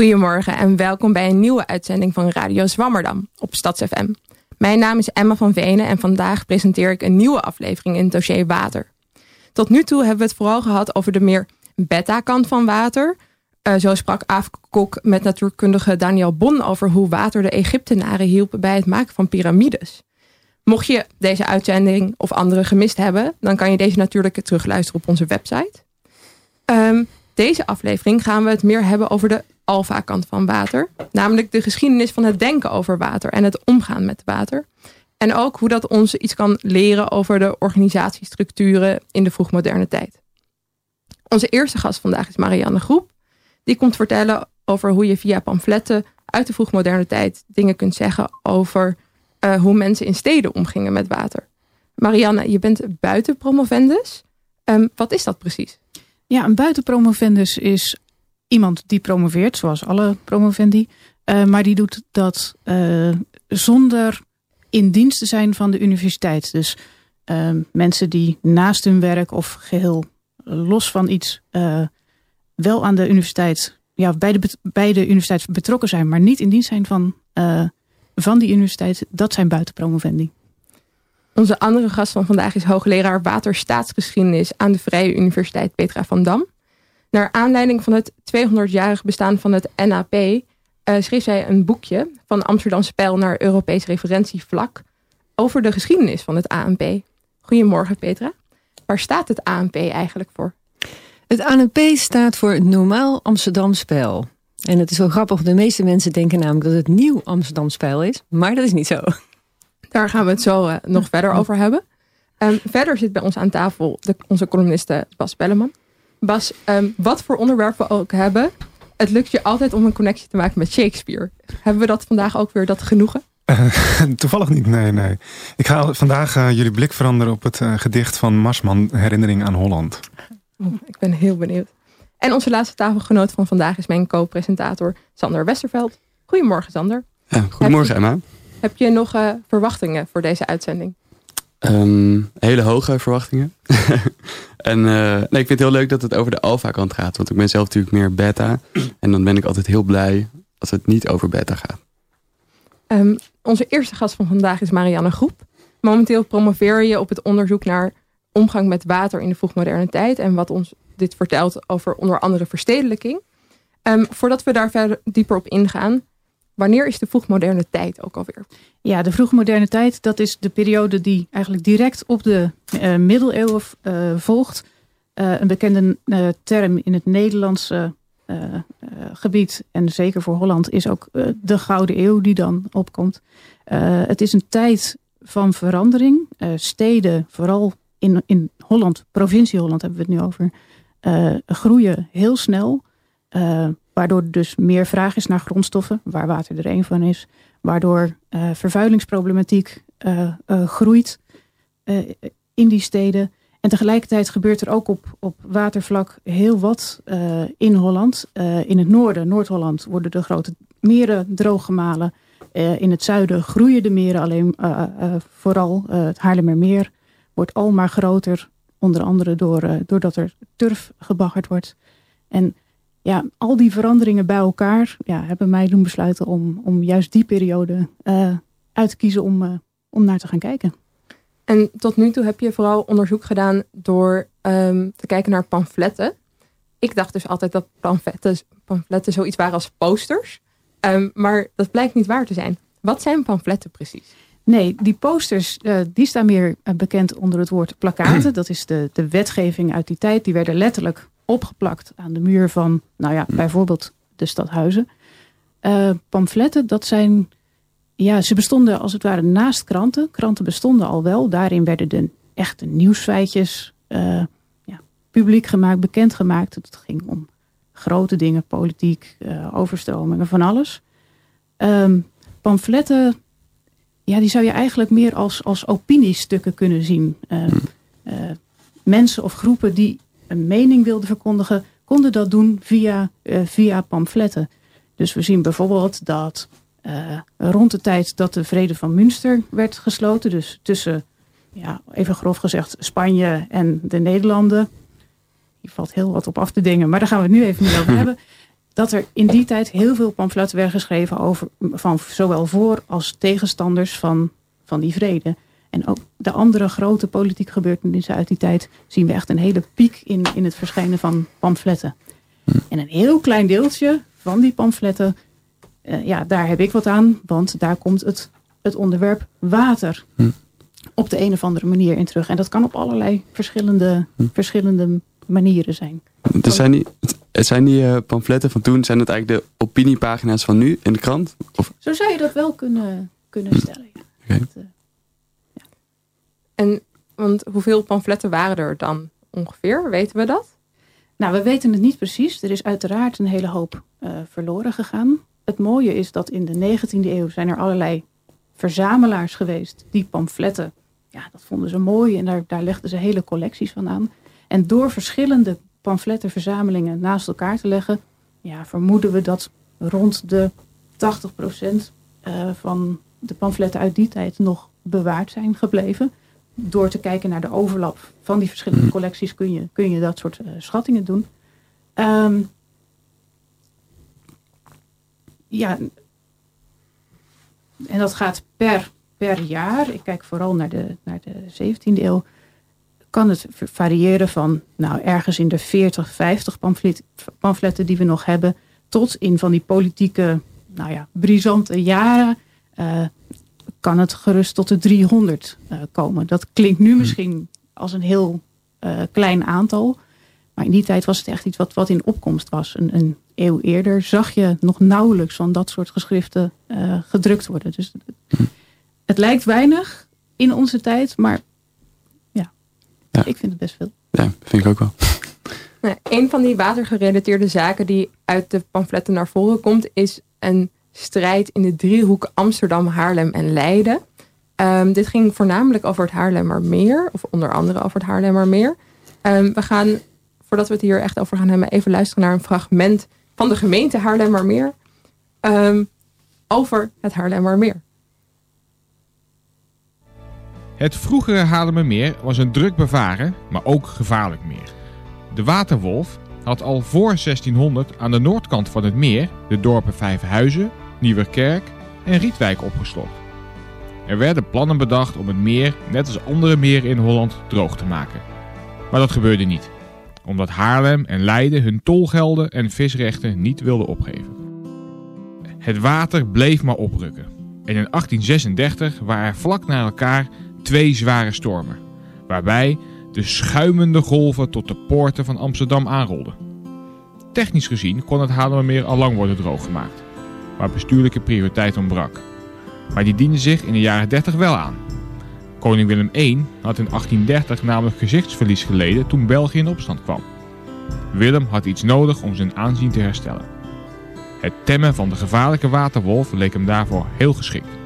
Goedemorgen en welkom bij een nieuwe uitzending van Radio Zwammerdam op StadsFM. Mijn naam is Emma van Venen en vandaag presenteer ik een nieuwe aflevering in het dossier water. Tot nu toe hebben we het vooral gehad over de meer beta-kant van water. Uh, zo sprak Aaf Kok met natuurkundige Daniel Bon over hoe water de Egyptenaren hielp bij het maken van piramides. Mocht je deze uitzending of andere gemist hebben, dan kan je deze natuurlijk terugluisteren op onze website. Um, deze aflevering gaan we het meer hebben over de alfa-kant van water. Namelijk de geschiedenis van het denken over water en het omgaan met water. En ook hoe dat ons iets kan leren over de organisatiestructuren in de vroegmoderne tijd. Onze eerste gast vandaag is Marianne Groep. Die komt vertellen over hoe je via pamfletten uit de vroegmoderne tijd dingen kunt zeggen over uh, hoe mensen in steden omgingen met water. Marianne, je bent buitenpromovendus. Um, wat is dat precies? Ja, een buitenpromovendus is iemand die promoveert, zoals alle promovendi. Uh, maar die doet dat uh, zonder in dienst te zijn van de universiteit. Dus uh, mensen die naast hun werk of geheel los van iets wel aan de universiteit, ja, bij de, bij de universiteit betrokken zijn, maar niet in dienst zijn van, van die universiteit, dat zijn buitenpromovendi. Onze andere gast van vandaag is hoogleraar waterstaatsgeschiedenis aan de Vrije Universiteit Petra van Dam. Naar aanleiding van het 200-jarig bestaan van het NAP eh, schreef zij een boekje van Amsterdamse pijl naar Europees referentievlak over de geschiedenis van het ANP. Goedemorgen Petra. Waar staat het ANP eigenlijk voor? Het ANP staat voor Normaal Amsterdam Spijl. En het is wel grappig, de meeste mensen denken namelijk dat het Nieuw Amsterdam Spijl is. Maar dat is niet zo. Daar gaan we het zo uh, nog verder over hebben. Um, verder zit bij ons aan tafel de, onze columniste Bas Belleman. Bas, um, wat voor onderwerp we ook hebben, het lukt je altijd om een connectie te maken met Shakespeare. Hebben we dat vandaag ook weer dat genoegen? Uh, toevallig niet, nee, nee. Ik ga vandaag uh, jullie blik veranderen op het uh, gedicht van Marsman, Herinnering aan Holland. Oh, ik ben heel benieuwd. En onze laatste tafelgenoot van vandaag is mijn co-presentator Sander Westerveld. Goedemorgen, Sander. Ja, goedemorgen, Emma. Heb je nog uh, verwachtingen voor deze uitzending? Um, hele hoge verwachtingen. en uh, nee, ik vind het heel leuk dat het over de alfa kant gaat. Want ik ben zelf natuurlijk meer beta. En dan ben ik altijd heel blij als het niet over beta gaat. Um, onze eerste gast van vandaag is Marianne Groep. Momenteel promoveer je op het onderzoek naar omgang met water in de vroegmoderne tijd. En wat ons dit vertelt over onder andere verstedelijking. Um, voordat we daar verder dieper op ingaan, Wanneer is de vroegmoderne tijd ook alweer? Ja, de vroegmoderne tijd, dat is de periode die eigenlijk direct op de uh, middeleeuwen uh, volgt. Uh, een bekende term in het Nederlandse gebied en zeker voor Holland is ook de Gouden Eeuw die dan opkomt. het is een tijd van verandering. steden, vooral in, in Holland, provincie Holland hebben we het nu over, groeien heel snel. Waardoor er dus meer vraag is naar grondstoffen, waar water er één van is. Waardoor uh, vervuilingsproblematiek uh, uh, groeit in die steden. En tegelijkertijd gebeurt er ook op, op watervlak heel wat in Holland. in het noorden, Noord-Holland, worden de grote meren drooggemalen. in het zuiden groeien de meren alleen, vooral het Haarlemmermeer wordt al maar groter. Onder andere door, doordat er turf gebaggerd wordt. En ja, al die veranderingen bij elkaar ja, hebben mij doen besluiten om, om juist die periode uh, uit te kiezen om, uh, om naar te gaan kijken. En tot nu toe heb je vooral onderzoek gedaan door um, te kijken naar pamfletten. Ik dacht dus altijd dat pamfletten, pamfletten zoiets waren als posters. Um, maar dat blijkt niet waar te zijn. Wat zijn pamfletten precies? Nee, die posters uh, die staan meer bekend onder het woord plakaten. Dat is de, de wetgeving uit die tijd. Die werden letterlijk opgeplakt aan de muur van, nou ja, bijvoorbeeld de stadhuizen. Uh, pamfletten, dat zijn, ja, ze bestonden als het ware naast kranten. Kranten bestonden al wel. Daarin werden de echte nieuwsfeitjes uh, ja, publiek gemaakt, bekend gemaakt. Het ging om grote dingen, politiek, uh, overstromingen, van alles. Um, pamfletten, ja, die zou je eigenlijk meer als, als opiniestukken kunnen zien. mensen of groepen die een mening wilden verkondigen, konden dat doen via, uh, via pamfletten. Dus we zien bijvoorbeeld dat uh, rond de tijd dat de Vrede van Münster werd gesloten, dus tussen, ja, even grof gezegd, Spanje en de Nederlanden. Hier valt heel wat op af te dingen, maar daar gaan we het nu even niet over hebben. dat er in die tijd heel veel pamfletten werden geschreven over van zowel voor als tegenstanders van, van die vrede. En ook de andere grote politieke gebeurtenissen uit die tijd zien we echt een hele piek in, in het verschijnen van pamfletten. En een heel klein deeltje van die pamfletten, eh, ja, daar heb ik wat aan, want daar komt het, het onderwerp water op de een of andere manier in terug. En dat kan op allerlei verschillende, verschillende manieren zijn. Dus zijn die, het zijn die uh, pamfletten van toen, zijn het eigenlijk de opiniepagina's van nu in de krant? Of? Zo zou je dat wel kunnen, kunnen stellen. Ja. Okay. Dat, uh, En want hoeveel pamfletten waren er dan ongeveer? Weten we dat? Nou, we weten het niet precies. Er is uiteraard een hele hoop uh, verloren gegaan. Het mooie is dat in de 19e eeuw zijn er allerlei verzamelaars geweest die pamfletten, ja, dat vonden ze mooi en daar, daar legden ze hele collecties van aan. En door verschillende pamflettenverzamelingen naast elkaar te leggen, ja, vermoeden we dat rond de 80% uh, van de pamfletten uit die tijd nog bewaard zijn gebleven. Door te kijken naar de overlap van die verschillende collecties kun je, kun je dat soort uh, schattingen doen. Um, ja, en dat gaat per, per jaar. Ik kijk vooral naar de, naar de 17e eeuw. Kan het variëren van nou, ergens in de 40, 50 pamflet, pamfletten die we nog hebben. Tot in van die politieke, nou ja, brisante jaren. Uh, kan het gerust tot de 300 uh, komen. Dat klinkt nu misschien als een heel uh, klein aantal. Maar in die tijd was het echt iets wat, wat in opkomst was. Een, een eeuw eerder zag je nog nauwelijks van dat soort geschriften uh, gedrukt worden. Dus het, het, lijkt weinig in onze tijd, maar ja, ja, ik vind het best veel. Ja, vind ik ook wel. Nou, een van die watergerelateerde zaken die uit de pamfletten naar voren komt, is een strijd in de driehoek Amsterdam, Haarlem en Leiden. Um, dit ging voornamelijk over het Haarlemmermeer, of onder andere over het Haarlemmermeer. Um, we gaan, voordat we het hier echt over gaan hebben, even luisteren naar een fragment van de gemeente Haarlemmermeer um, over het Haarlemmermeer. Het vroegere Haarlemmermeer was een druk bevaren, maar ook gevaarlijk meer. De waterwolf had al voor 1600 aan de noordkant van het meer de dorpen Vijfhuizen, Nieuwerkerk en Rietwijk opgeslokt. Er werden plannen bedacht om het meer, net als andere meren in Holland, droog te maken. Maar dat gebeurde niet, omdat Haarlem en Leiden hun tolgelden en visrechten niet wilden opgeven. Het water bleef maar oprukken. En in 1836 waren er vlak na elkaar twee zware stormen, waarbij de schuimende golven tot de poorten van Amsterdam aanrolden. Technisch gezien kon het Haarlemmermeer al lang worden drooggemaakt, waar bestuurlijke prioriteit ontbrak. Maar die diende zich in de jaren 30 wel aan. Koning Willem I had in 1830 namelijk gezichtsverlies geleden toen België in opstand kwam. Willem had iets nodig om zijn aanzien te herstellen. Het temmen van de gevaarlijke waterwolf leek hem daarvoor heel geschikt.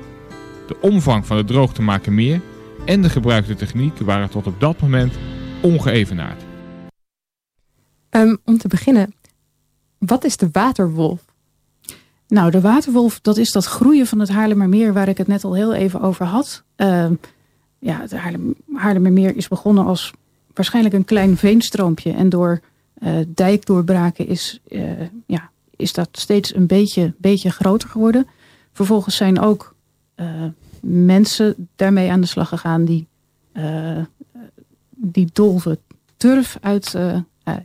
De omvang van het droog te maken meer en de gebruikte techniek waren tot op dat moment ongeëvenaard. Um, om te beginnen, wat is de waterwolf? Nou, de waterwolf, dat is dat groeien van het Haarlemmermeer waar ik het net al heel even over had. Uh, ja, het Haarlem, Haarlemmermeer is begonnen als waarschijnlijk een klein veenstroompje. En door uh, dijkdoorbraken is, uh, ja, is dat steeds een beetje, beetje groter geworden. Vervolgens zijn ook uh, mensen daarmee aan de slag gegaan die, die dolven turf uit,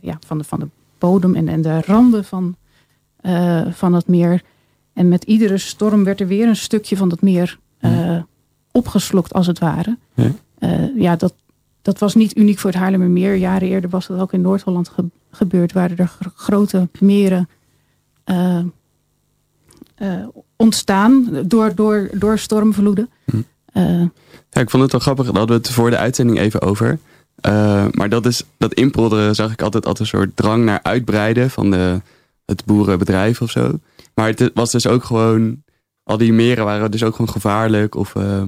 ja, van, de, van de bodem en, en de randen van, van het meer. En met iedere storm werd er weer een stukje van dat meer uh, opgeslokt, als het ware. Ja, uh, ja dat, dat was niet uniek voor het Haarlemmermeer. Jaren eerder was dat ook in Noord-Holland ge gebeurd. Waren er grote meren uh, ontstaan door, door, door stormvloeden. Hm. ja, ik vond het wel grappig. Daar hadden we het voor de uitzending even over. maar dat, is, dat inpolderen zag ik altijd, altijd een soort drang naar uitbreiden van de, het boerenbedrijf of zo. Maar het was dus ook gewoon, al die meren waren dus ook gewoon gevaarlijk of... Uh,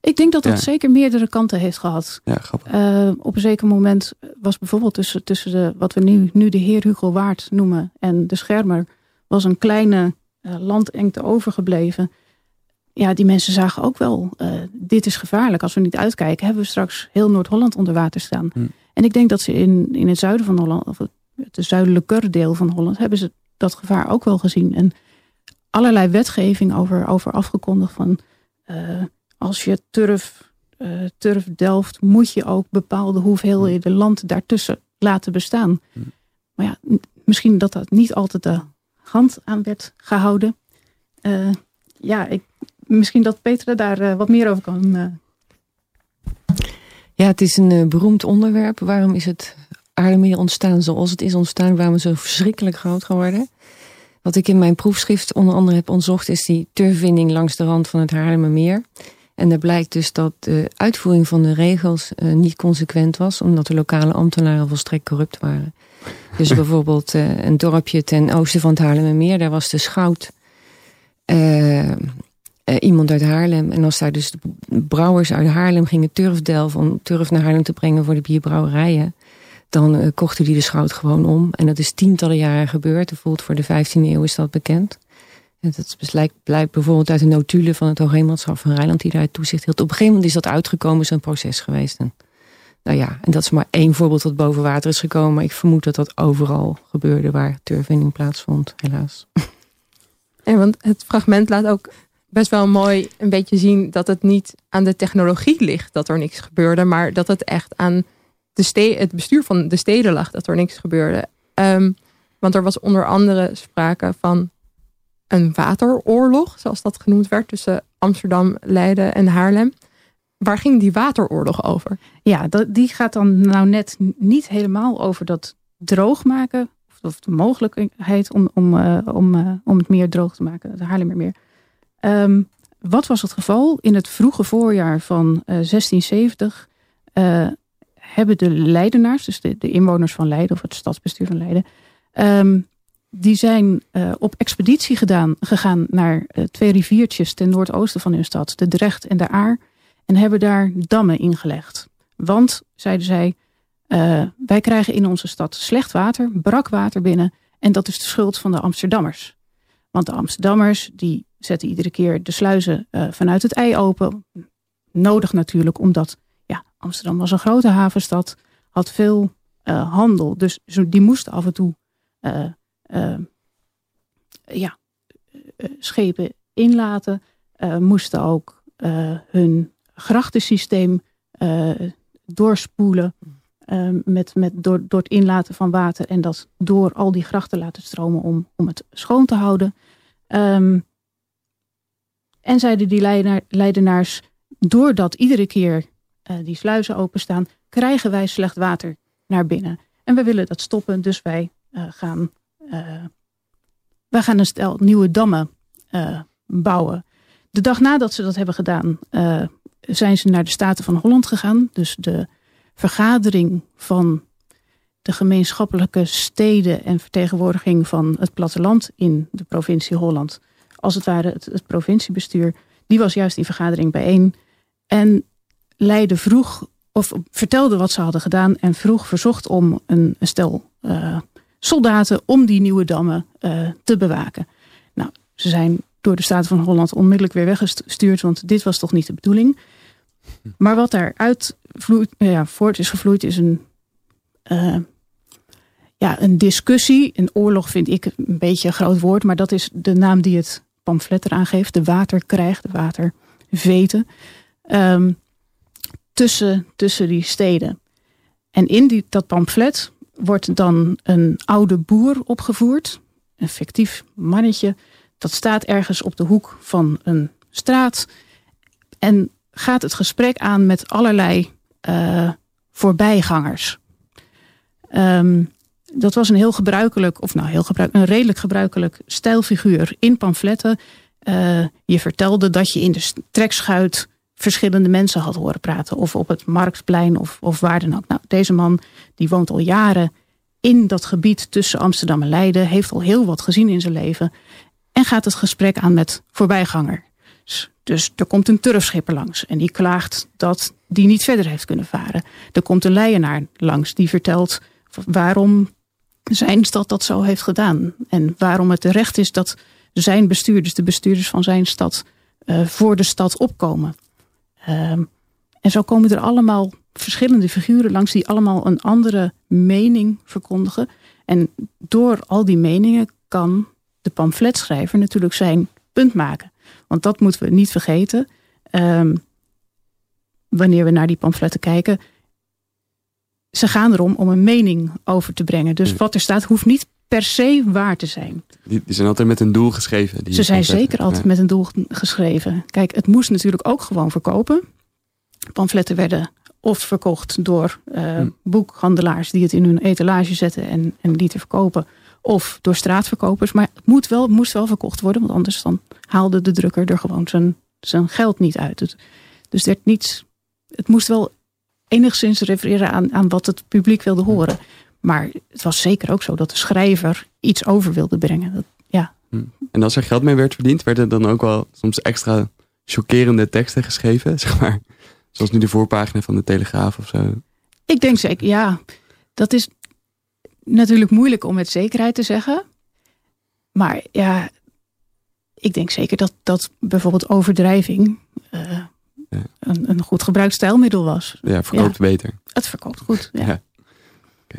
ik denk dat dat ja. zeker meerdere kanten heeft gehad. Ja, grappig. Uh, op een zeker moment was bijvoorbeeld tussen, tussen de, wat we nu, nu de heer Hugo Waard noemen en de schermer, was een kleine uh, landengte overgebleven. Ja, die mensen zagen ook wel, dit is gevaarlijk. Als we niet uitkijken, hebben we straks heel Noord-Holland onder water staan. Hm. En ik denk dat ze in, in het zuiden van Holland, of het zuidelijker deel van Holland, hebben ze dat gevaar ook wel gezien. En allerlei wetgeving over, over afgekondigd van als je turf, turf delft, moet je ook bepaalde hoeveelheden land daartussen laten bestaan. Hm. Maar ja, misschien dat dat niet altijd de hand aan werd gehouden. ja, ik, misschien dat Petra daar wat meer over kan ja, het is een beroemd onderwerp. Waarom is het Aardemeer ontstaan zoals het is ontstaan? Waarom zo verschrikkelijk groot geworden? Wat ik in mijn proefschrift onder andere heb onderzocht... is die turvinding langs de rand van het Haarlemmermeer. En er blijkt dus dat de uitvoering van de regels uh, niet consequent was... omdat de lokale ambtenaren volstrekt corrupt waren. Dus bijvoorbeeld uh, een dorpje ten oosten van het Haarlemmermeer... daar was de schout uh, iemand uit Haarlem. En als daar dus de brouwers uit Haarlem gingen turfdelven... om turf naar Haarlem te brengen voor de bierbrouwerijen... dan uh, kochten die de schout gewoon om. En dat is tientallen jaren gebeurd. Bijvoorbeeld voor de 15e eeuw is dat bekend. En dat blijkt, bijvoorbeeld uit de notulen van het Hoogheemlandschap van Rijnland... die daar toezicht hield. Op een gegeven moment is dat uitgekomen, zo'n proces geweest. En, nou ja, en dat is maar één voorbeeld dat boven water is gekomen. Maar ik vermoed dat dat overal gebeurde waar turfwinning plaatsvond, helaas. Want het fragment laat ook best wel mooi een beetje zien dat het niet aan de technologie ligt dat er niks gebeurde, maar dat het echt aan de het bestuur van de steden lag dat er niks gebeurde. Ehm, want er was onder andere sprake van een wateroorlog, zoals dat genoemd werd, tussen Amsterdam, Leiden en Haarlem. Waar ging die wateroorlog over? Ja, die gaat dan nou net niet helemaal over dat droogmaken. Of de mogelijkheid om, om, uh, om, uh, om het meer droog te maken, het Haarlemmermeer. Um, wat was het geval? In het vroege voorjaar van uh, 1670 uh, hebben de Leidenaars, dus de, inwoners van Leiden of het stadsbestuur van Leiden, um, die zijn uh, op expeditie gedaan, gegaan naar uh, twee riviertjes ten noordoosten van hun stad, de Drecht en de Aar, en hebben daar dammen ingelegd. Want, zeiden zij, uh, wij krijgen in onze stad slecht water, brak water binnen, en dat is de schuld van de Amsterdammers. Want de Amsterdammers die zetten iedere keer de sluizen vanuit het ei open. Nodig natuurlijk, omdat ja, Amsterdam was een grote havenstad, had veel uh, handel. Dus die moesten af en toe uh, ja, schepen inlaten. moesten ook hun grachtensysteem doorspoelen. met, met, door, door het inlaten van water en dat door al die grachten laten stromen om, om het schoon te houden. Um, en zeiden die leidenaars, doordat iedere keer uh, die sluizen openstaan, krijgen wij slecht water naar binnen. En we willen dat stoppen, dus wij uh, gaan, uh, wij gaan een stel nieuwe dammen bouwen. De dag nadat ze dat hebben gedaan, zijn ze naar de Staten van Holland gegaan. Dus de vergadering van de gemeenschappelijke steden en vertegenwoordiging van het platteland in de provincie Holland als het ware het, het provinciebestuur, die was juist in vergadering bijeen. En Leiden vroeg, of vertelde wat ze hadden gedaan en vroeg, verzocht om een, stel uh, soldaten om die nieuwe dammen uh, te bewaken. Nou, ze zijn door de Staten van Holland onmiddellijk weer weggestuurd, want dit was toch niet de bedoeling. Maar wat daaruit vloeit, ja, voort is gevloeid is een, ja, een discussie. Een oorlog vind ik een beetje een groot woord, maar dat is de naam die het pamflet eraan geeft. De waterkrijg, de waterveten. Um, tussen, tussen die steden. En in die, dat pamflet wordt dan een oude boer opgevoerd. Een fictief mannetje. Dat staat ergens op de hoek van een straat. En gaat het gesprek aan met allerlei uh, voorbijgangers. Um, dat was een heel gebruikelijk, of nou heel gebruikelijk, een redelijk gebruikelijk stijlfiguur in pamfletten. Uh, je vertelde dat je in de trekschuit verschillende mensen had horen praten. Of op het marktplein of, of waar dan ook. Nou, deze man die woont al jaren in dat gebied tussen Amsterdam en Leiden. Heeft al heel wat gezien in zijn leven. En gaat het gesprek aan met voorbijganger. Dus er komt een turfschipper langs en die klaagt dat die niet verder heeft kunnen varen. Er komt een leienaar langs die vertelt waarom zijn stad dat zo heeft gedaan. En waarom het terecht is dat zijn bestuurders, de bestuurders van zijn stad, uh, voor de stad opkomen. Uh, en zo komen er allemaal verschillende figuren langs die allemaal een andere mening verkondigen. En door al die meningen kan de pamfletschrijver natuurlijk zijn punt maken. Want dat moeten we niet vergeten. Ehm, wanneer we naar die pamfletten kijken. Ze gaan erom om een mening over te brengen. Dus wat er staat hoeft niet per se waar te zijn. Die, die zijn altijd met een doel geschreven. Die Ze zijn zeker altijd Ja. met een doel geschreven. Kijk, het moest natuurlijk ook gewoon verkopen. Pamfletten werden of verkocht door eh, Hm. boekhandelaars die het in hun etalage zetten en, en lieten verkopen. Of door straatverkopers. Maar het moet wel, moest wel verkocht worden, want anders dan haalde de drukker er gewoon zijn, zijn geld niet uit. Dus er werd niets, het moest wel enigszins refereren aan, aan wat het publiek wilde horen. Maar het was zeker ook zo dat de schrijver iets over wilde brengen. Dat, ja, En als er geld mee werd verdiend, werden dan ook wel soms extra chockerende teksten geschreven, zeg maar. Zoals nu de voorpagina van de Telegraaf of zo. Ik denk zeker, ja. Dat is natuurlijk moeilijk om met zekerheid te zeggen. Maar ja, ik denk zeker dat, dat bijvoorbeeld overdrijving eh, Ja. een, een goed gebruikt stijlmiddel was. Ja, verkoopt beter. Het verkoopt goed. Ja. Ja.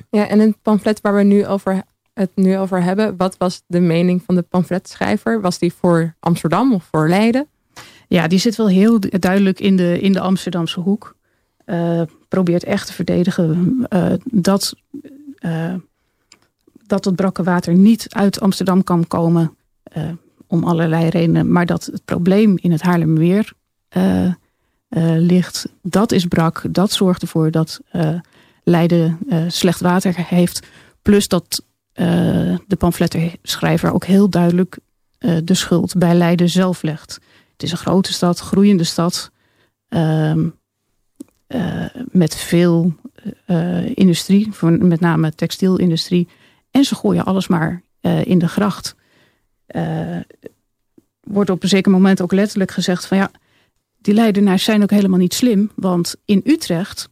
Ja, en in het pamflet waar we nu over, het nu over hebben, wat was de mening van de pamfletschrijver? Was die voor Amsterdam of voor Leiden? Ja, die zit wel heel duidelijk in de, in de Amsterdamse hoek. Eh, probeert echt te verdedigen eh, dat, eh, dat het brakke water niet uit Amsterdam kan komen. eh, om allerlei redenen. Maar dat het probleem in het Haarlemmermeer eh, eh, ligt. Dat is brak. Dat zorgt ervoor dat eh, Leiden eh, slecht water heeft. Plus dat eh, de pamfletschrijver ook heel duidelijk eh, de schuld bij Leiden zelf legt. Het is een grote stad, groeiende stad. ehm, eh, met veel industrie, met name textielindustrie. En ze gooien alles maar in de gracht. Wordt op een zeker moment ook letterlijk gezegd van ja, die Leidenaars zijn ook helemaal niet slim. Want in Utrecht,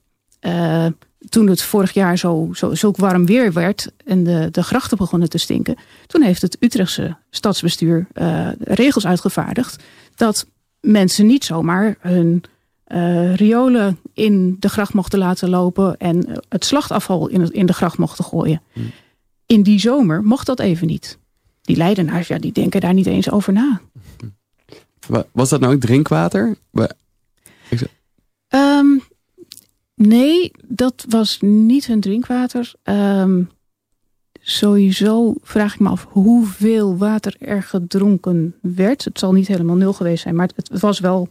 toen het vorig jaar zo, zo, zulk warm weer werd en de, de grachten begonnen te stinken, toen heeft het Utrechtse stadsbestuur eh, regels uitgevaardigd dat mensen niet zomaar hun eh, riolen in de gracht mochten laten lopen en het slachtafval in, het, in de gracht mochten gooien. Hmm. In die zomer mocht dat even niet. Die Leidenaars, ja, die denken daar niet eens over na. Wa- Was dat nou ook drinkwater? Wa- Ehm, nee, dat was niet hun drinkwater. Ehm, sowieso vraag ik me af hoeveel water er gedronken werd. Het zal niet helemaal nul geweest zijn, maar het, was wel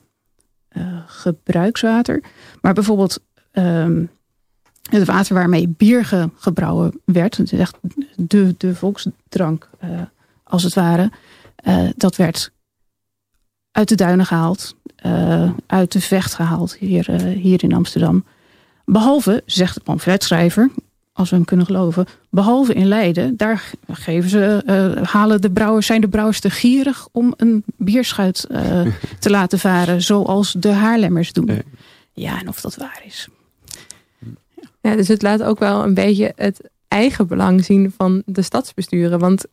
eh, gebruikswater. Maar bijvoorbeeld ehm, het water waarmee bier ge- gebrouwen werd, het is echt de, de volksdrank eh, als het ware, eh, dat werd uit de duinen gehaald, eh, uit de vecht gehaald hier, hier in Amsterdam. Behalve, zegt de pamfletschrijver, als we hem kunnen geloven, behalve in Leiden, daar geven ze, eh, halen de brouwers, zijn de brouwers te gierig om een bierschuit eh, te laten varen, zoals de Haarlemmers doen. Ja. Ja, en of dat waar is. Ja, dus het laat ook wel een beetje het eigen belang zien van de stadsbesturen. Want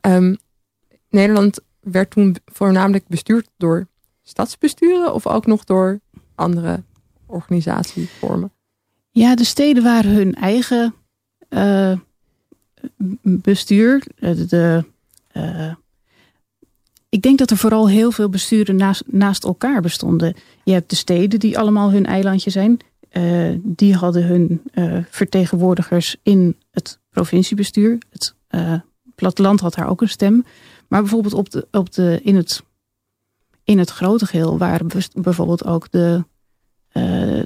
ehm, Nederland werd toen voornamelijk bestuurd door stadsbesturen of ook nog door andere organisatievormen. Ja, de steden waren hun eigen eh, bestuur. De, de, eh, ik denk dat er vooral heel veel besturen naast, naast elkaar bestonden. Je hebt de steden die allemaal hun eilandje zijn. Eh, die hadden hun eh, vertegenwoordigers in het provinciebestuur. Het eh, platteland had daar ook een stem. Maar bijvoorbeeld op de, op de, in, het, in het grote geheel waren bijvoorbeeld ook de, eh,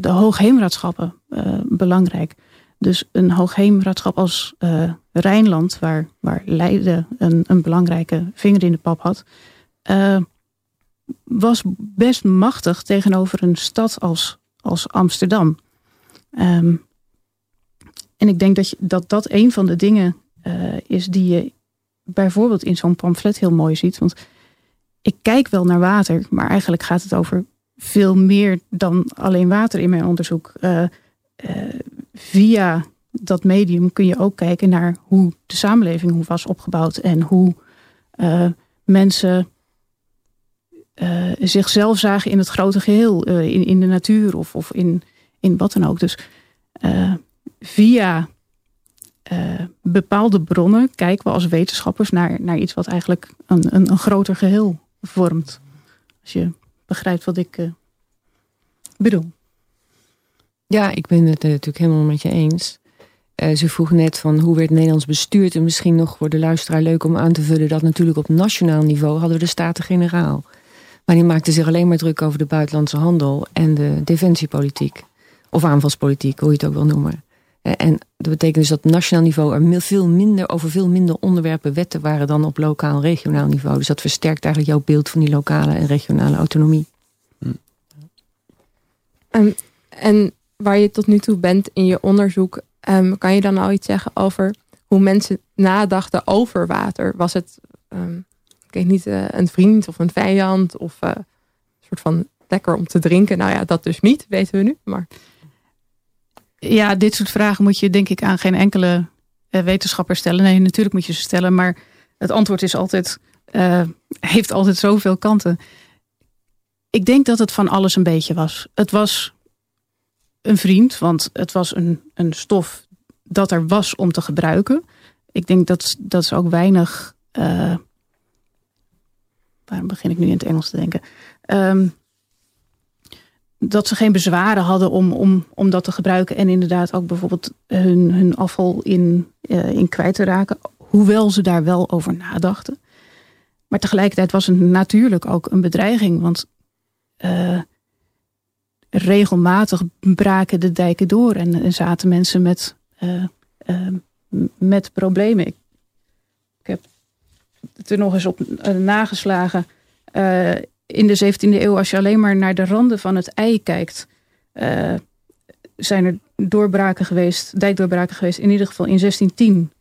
de hoogheemraadschappen eh, belangrijk. Dus een hoogheemraadschap als eh, Rijnland, waar, waar Leiden een, een belangrijke vinger in de pap had, eh, was best machtig tegenover een stad als, als Amsterdam. Ehm, en ik denk dat, je, dat dat een van de dingen eh, is die je bijvoorbeeld in zo'n pamflet heel mooi ziet. Want ik kijk wel naar water, maar eigenlijk gaat het over veel meer dan alleen water in mijn onderzoek. Eh, eh, via dat medium kun je ook kijken naar hoe de samenleving was opgebouwd en hoe eh, mensen zichzelf zagen in het grote geheel, eh, in, in de natuur of, of in, in wat dan ook. Dus via bepaalde bronnen kijken we als wetenschappers naar, naar iets wat eigenlijk een, een, een groter geheel vormt. Als je begrijpt wat ik bedoel. Ja, ik ben het natuurlijk helemaal met je eens. Uh, ze vroeg net van hoe werd Nederlands bestuurd. En misschien nog voor de luisteraar leuk om aan te vullen... dat natuurlijk op nationaal niveau hadden we de Staten-Generaal. Maar die maakte zich alleen maar druk over de buitenlandse handel... en de defensiepolitiek. Of aanvalspolitiek, hoe je het ook wil noemen. Eh, en dat betekent dus dat op nationaal niveau er veel minder, over veel minder onderwerpen wetten waren dan op lokaal regionaal niveau. Dus dat versterkt eigenlijk jouw beeld van die lokale en regionale autonomie. En, en waar je tot nu toe bent in je onderzoek, Ehm, kan je dan al iets zeggen over hoe mensen nadachten over water? Was het, um, ik weet niet, uh, een vriend of een vijand of uh, een soort van lekker om te drinken? Nou ja, dat dus niet, weten we nu. Maar... Ja, dit soort vragen moet je denk ik aan geen enkele uh, wetenschapper stellen. Nee, natuurlijk moet je ze stellen, maar het antwoord is altijd, heeft altijd zoveel kanten. Ik denk dat het van alles een beetje was. Het was een vriend, want het was een, een stof dat er was om te gebruiken. Ik denk dat, dat ze ook weinig. Uh, waarom begin ik nu in het Engels te denken? Um, dat ze geen bezwaren hadden om, om, om dat te gebruiken. En inderdaad ook bijvoorbeeld hun, hun afval in, uh, in kwijt te raken. Hoewel ze daar wel over nadachten. Maar tegelijkertijd was het natuurlijk ook een bedreiging. Want uh, regelmatig braken de dijken door en, zaten mensen met, uh, met problemen. Ik, ik, heb het er nog eens op nageslagen. In de 17e eeuw, als je alleen maar naar de randen van het ei kijkt, zijn er doorbraken geweest, dijkdoorbraken geweest, in ieder geval in 1610,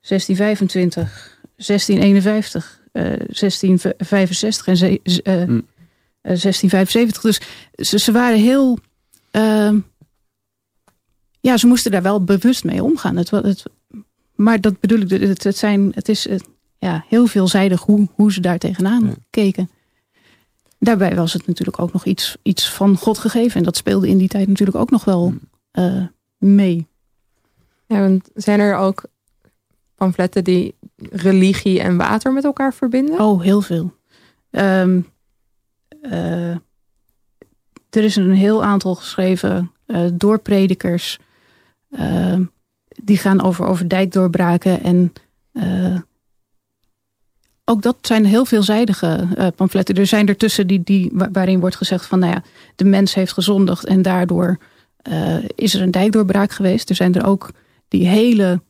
1625, 1651, 1665 en mm. 1675. Dus ze, ze waren heel. Uh, ja, ze moesten daar wel bewust mee omgaan. Het, het, maar dat bedoel ik, het, het, zijn, het is ja, heel veelzijdig hoe, hoe ze daar tegenaan keken. Daarbij was het natuurlijk ook nog iets, iets van God gegeven. En dat speelde in die tijd natuurlijk ook nog wel uh, mee. Ja, want zijn er ook pamfletten die religie en water met elkaar verbinden? Oh, heel veel. Um, uh, er is een heel aantal geschreven uh, door predikers. Uh, die gaan over, over dijkdoorbraken. En ook dat zijn heel veelzijdige pamfletten. Er zijn ertussen die, die, waarin wordt gezegd van... nou ja, de mens heeft gezondigd en daardoor is er een dijkdoorbraak geweest. Er zijn er ook die hele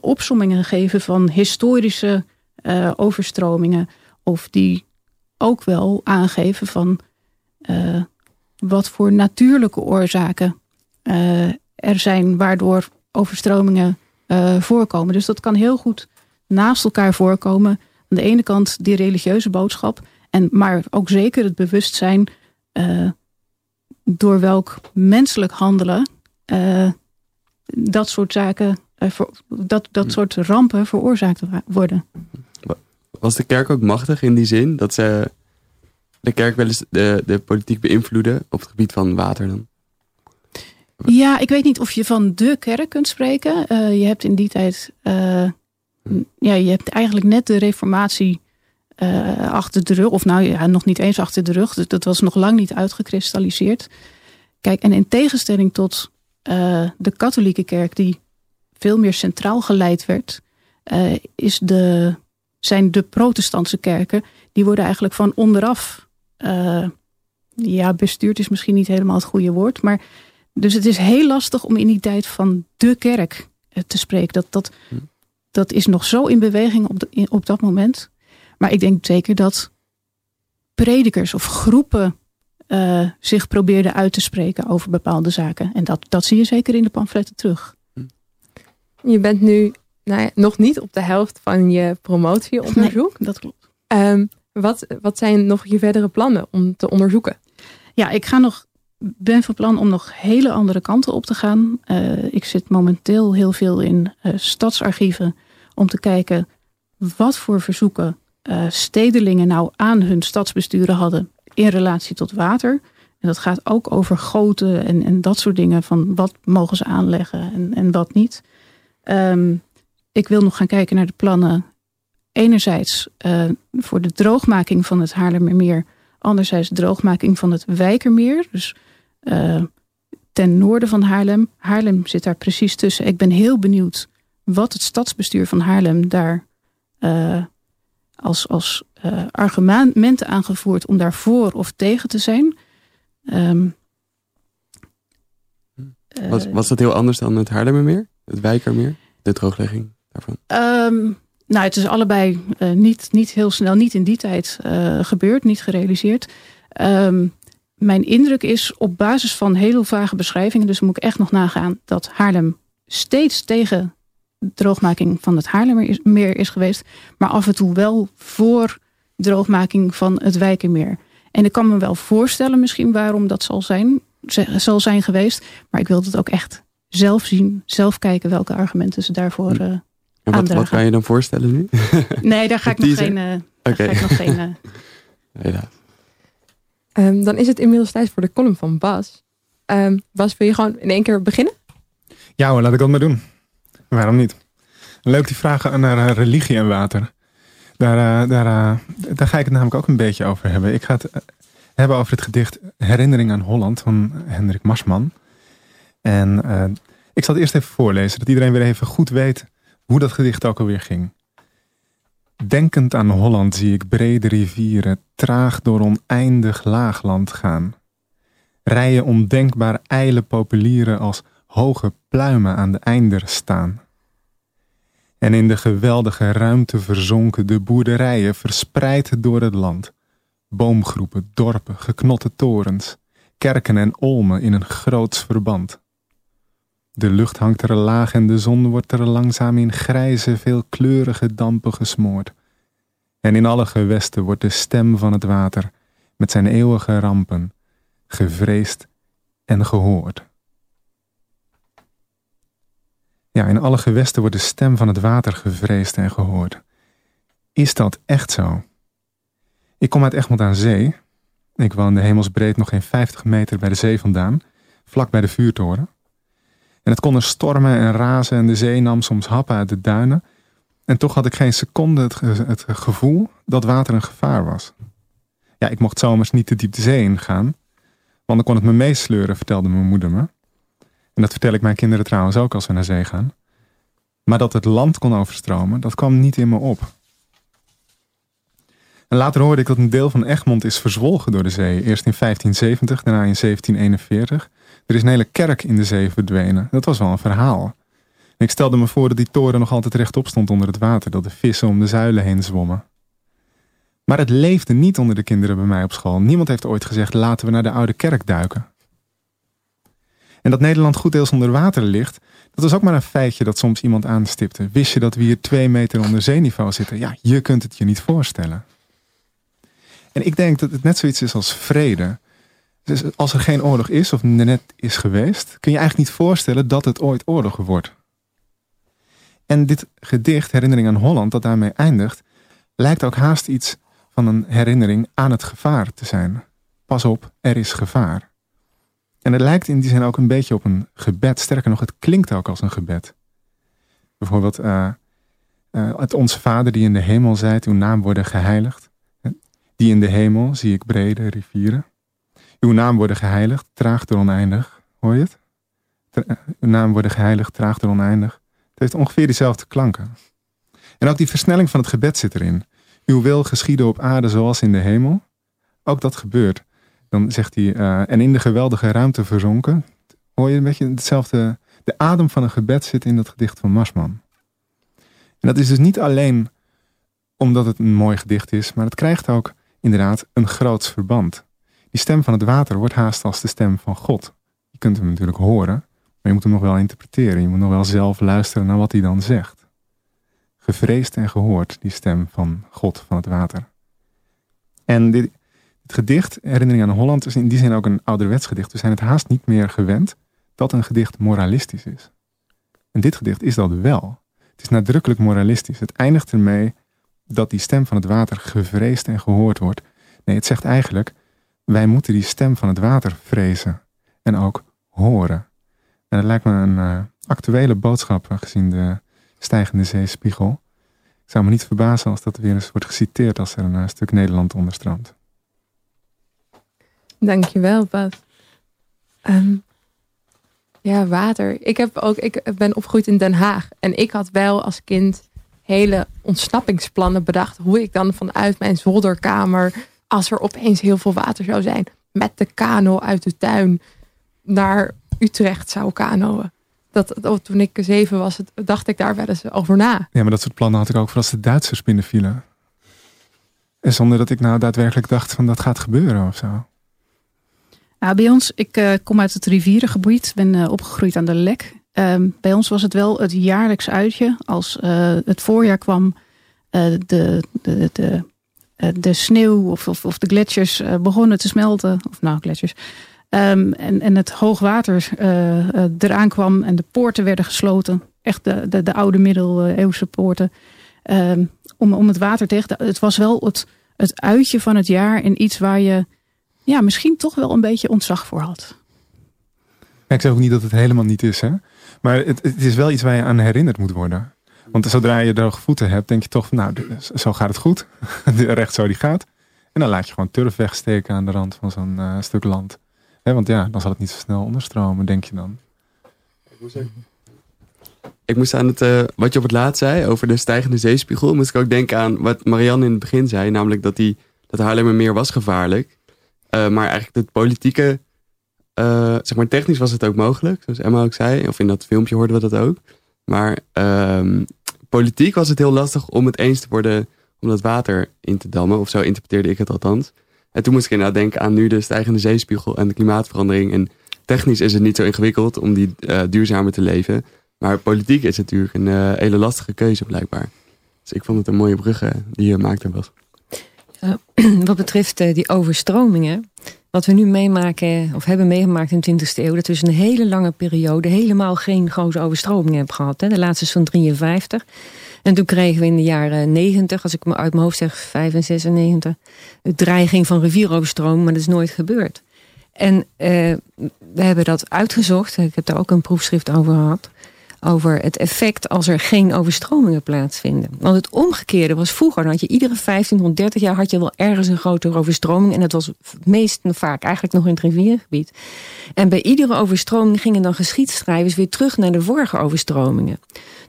opsommingen geven van historische overstromingen... of die ook wel aangeven van wat voor natuurlijke oorzaken er zijn waardoor overstromingen voorkomen. Dus dat kan heel goed naast elkaar voorkomen. Aan de ene kant die religieuze boodschap, en, maar ook zeker het bewustzijn door welk menselijk handelen dat soort zaken, dat, dat soort rampen veroorzaakt worden. Was de kerk ook machtig in die zin dat ze de kerk wel eens de, de politiek beïnvloeden op het gebied van water dan? Ja, ik weet niet of je van de kerk kunt spreken. Je hebt in die tijd, ja, je hebt eigenlijk net de reformatie uh, achter de rug. Of nou ja, nog niet eens achter de rug. Dus dat was nog lang niet uitgekristalliseerd. Kijk, en in tegenstelling tot de katholieke kerk, die veel meer centraal geleid werd, is de, zijn de protestantse kerken, die worden eigenlijk van onderaf, ja, bestuurd is misschien niet helemaal het goede woord, maar dus het is heel lastig om in die tijd van de kerk eh, te spreken. Dat, dat, hm. Dat is nog zo in beweging op, de, op dat moment. Maar ik denk zeker dat predikers of groepen uh, zich probeerden uit te spreken over bepaalde zaken. En dat, dat zie je zeker in de pamfletten terug. Hm. Je bent nu nou ja, nog niet op de helft van je promotieonderzoek. Nee, dat klopt. Um, wat, wat zijn nog je verdere plannen om te onderzoeken? Ja, ik ga nog, ben van plan om nog hele andere kanten op te gaan. Uh, ik zit momenteel heel veel in uh, stadsarchieven om te kijken wat voor verzoeken uh, stedelingen nou aan hun stadsbesturen hadden in relatie tot water. En dat gaat ook over goten en, en dat soort dingen. Van wat mogen ze aanleggen en, en wat niet. Um, ik wil nog gaan kijken naar de plannen. Enerzijds uh, voor de droogmaking van het Haarlemmermeer. Anderzijds droogmaking van het Wijkermeer. Dus uh, ten noorden van Haarlem. Haarlem zit daar precies tussen. Ik ben heel benieuwd wat het stadsbestuur van Haarlem daar uh, als, als argumenten aangevoerd om daar voor of tegen te zijn. Um, was, was dat heel anders dan het Haarlemmermeer? Het Wijkermeer? De drooglegging daarvan? Um, nou, het is allebei uh, niet, niet heel snel, niet in die tijd uh, gebeurd, niet gerealiseerd. Um, mijn indruk is op basis van heel vage beschrijvingen, dus moet ik echt nog nagaan, dat Haarlem steeds tegen droogmaking van het Haarlemmermeer is geweest, maar af en toe wel voor droogmaking van het Wijkermeer. En ik kan me wel voorstellen misschien waarom dat zal zijn, zal zijn geweest, maar ik wil het ook echt zelf zien, zelf kijken welke argumenten ze daarvoor uh, en wat, wat kan je dan voorstellen nu? nee, daar ga ik nog geen... Uh, okay. ga ik nog geen uh... Helaas. Um, dan is het inmiddels tijd voor de column van Bas. Um, Bas, wil je gewoon in één keer beginnen? Ja hoor, laat ik dat maar doen. Waarom niet? Leuk die vragen naar religie en water. Daar, daar, daar ga ik het namelijk ook een beetje over hebben. Ik ga het hebben over het gedicht Herinnering aan Holland van Hendrik Marsman. En ik zal het eerst even voorlezen, dat iedereen weer even goed weet hoe dat gedicht ook alweer ging. Denkend aan Holland zie ik brede rivieren traag door oneindig laagland gaan. Rijen ondenkbaar ijle populieren als hoge pluimen aan de einder staan. En in de geweldige ruimte verzonken de boerderijen verspreid door het land. Boomgroepen, dorpen, geknotte torens, kerken en olmen in een groots verband. De lucht hangt er laag en de zon wordt er langzaam in grijze, veelkleurige dampen gesmoord. En in alle gewesten wordt de stem van het water met zijn eeuwige rampen gevreesd en gehoord. Ja, in alle gewesten wordt de stem van het water gevreesd en gehoord. Is dat echt zo? Ik kom uit Egmond aan Zee. Ik woonde hemelsbreed nog geen 50 meter bij de zee vandaan, vlak bij de vuurtoren. En het kon stormen en razen en de zee nam soms happen uit de duinen. En toch had ik geen seconde het, het gevoel dat water een gevaar was. Ja, ik mocht zomers niet te diep de zee ingaan, want dan kon het me meesleuren, vertelde mijn moeder me. En dat vertel ik mijn kinderen trouwens ook als we naar zee gaan. Maar dat het land kon overstromen, dat kwam niet in me op. Later hoorde ik dat een deel van Egmond is verzwolgen door de zee. Eerst in 1570, daarna in 1741. Er is een hele kerk in de zee verdwenen. Dat was wel een verhaal. ik stelde me voor dat die toren nog altijd rechtop stond onder het water. Dat de vissen om de zuilen heen zwommen. Maar het leefde niet onder de kinderen bij mij op school. Niemand heeft ooit gezegd laten we naar de oude kerk duiken. En dat Nederland goed deels onder water ligt, dat was ook maar een feitje dat soms iemand aanstipte. Wist je dat we hier twee meter onder zeeniveau zitten? Ja, je kunt het je niet voorstellen. En ik denk dat het net zoiets is als vrede. Dus als er geen oorlog is of net is geweest, kun je eigenlijk niet voorstellen dat het ooit oorlog wordt. En dit gedicht, Herinnering aan Holland, dat daarmee eindigt, lijkt ook haast iets van een herinnering aan het gevaar te zijn. Pas op, er is gevaar. En het lijkt in die zin ook een beetje op een gebed. Sterker nog, het klinkt ook als een gebed. Bijvoorbeeld uh, het Onze Vader die in de hemel zijt, uw naam worden geheiligd. Die in de hemel zie ik brede rivieren. Uw naam worden geheiligd, traag door oneindig. Hoor je het? Eh, uw naam worden geheiligd, traag door oneindig. Het heeft ongeveer diezelfde klanken. En ook die versnelling van het gebed zit erin. Uw wil geschieden op aarde zoals in de hemel. Ook dat gebeurt. Dan zegt hij, uh, en in de geweldige ruimte verzonken. Hoor je een beetje hetzelfde. De adem van een gebed zit in dat gedicht van Marsman. En dat is dus niet alleen omdat het een mooi gedicht is, maar het krijgt ook inderdaad een groots verband. Die stem van het water wordt haast als de stem van God. Je kunt hem natuurlijk horen, maar je moet hem nog wel interpreteren. Je moet nog wel zelf luisteren naar wat hij dan zegt. Gevreesd en gehoord, die stem van God van het water. En dit, het gedicht, Herinnering aan Holland, is in die zin ook een ouderwets gedicht. We zijn het haast niet meer gewend dat een gedicht moralistisch is. En dit gedicht is dat wel. Het is nadrukkelijk moralistisch. Het eindigt ermee dat die stem van het water gevreesd en gehoord wordt. Nee, het zegt eigenlijk, wij moeten die stem van het water vrezen en ook horen. En dat lijkt me een uh, actuele boodschap, gezien de stijgende zeespiegel. Ik zou me niet verbazen als dat weer eens wordt geciteerd als er een uh, stuk Nederland onderstroomt. Dankjewel, Bas. Um, ja, water. Ik, heb ook, ik ben opgegroeid in Den Haag. En ik had wel als kind hele ontsnappingsplannen bedacht. Hoe ik dan vanuit mijn zolderkamer, als er opeens heel veel water zou zijn, met de kano uit de tuin naar Utrecht zou kanoën. Dat, dat, toen ik zeven was, dacht ik daar wel eens over na. Ja, maar dat soort plannen had ik ook voor als de Duitsers binnenvielen. En zonder dat ik nou daadwerkelijk dacht van dat gaat gebeuren of zo. Nou, bij ons, ik uh, kom uit het rivierengebied, ben uh, opgegroeid aan de Lek. Um, bij ons was het wel het jaarlijks uitje. Als uh, het voorjaar kwam, de, de, de, de, sneeuw of, of, of de gletsjers begonnen te smelten. Of nou, gletsjers. Um, en, en het hoogwater eraan kwam en de poorten werden gesloten. Echt de, de, de oude middeleeuwse poorten. Um, om, om het water tegen Het was wel het, het uitje van het jaar en iets waar je ja, misschien toch wel een beetje ontzag voor had. ik zeg ook niet dat het helemaal niet is, hè? maar het, het is wel iets waar je aan herinnerd moet worden. Want zodra je droge voeten hebt, denk je toch van nou, zo gaat het goed. Recht zo die gaat. En dan laat je gewoon turf wegsteken aan de rand van zo'n uh, stuk land. want ja, dan zal het niet zo snel onderstromen, denk je dan. Ik moest aan het, uh, wat je op het laatst zei over de stijgende zeespiegel, moest ik ook denken aan wat Marianne in het begin zei, namelijk dat, die, dat Haarlemmermeer was gevaarlijk. Uh, maar eigenlijk het politieke, uh, zeg maar technisch was het ook mogelijk, zoals Emma ook zei. Of in dat filmpje hoorden we dat ook. Maar uh, politiek was het heel lastig om het eens te worden om dat water in te dammen. Of zo interpreteerde ik het althans. En toen moest ik inderdaad denken aan nu de stijgende zeespiegel en de klimaatverandering. En technisch is het niet zo ingewikkeld om die uh, duurzamer te leven. Maar politiek is natuurlijk een hele lastige keuze blijkbaar. Dus ik vond het een mooie brug die je maakte, was. wat betreft eh, die overstromingen, wat we nu meemaken of hebben meegemaakt in de 20e eeuw, dat we dus een hele lange periode helemaal geen grote overstromingen hebben gehad. Hè. De laatste is van 53. En toen kregen we in de jaren 90, als ik me uit mijn hoofd zeg 95, 96, de dreiging van rivieroverstroming, maar dat is nooit gebeurd. En eh, we hebben dat uitgezocht. Ik heb daar ook een proefschrift over gehad over het effect als er geen overstromingen plaatsvinden. Want het omgekeerde was vroeger, dan had je iedere 15 tot 30 jaar had je wel ergens een grotere overstroming. En dat was meest vaak eigenlijk nog in het riviergebied. En bij iedere overstroming gingen dan geschiedschrijvers weer terug naar de vorige overstromingen.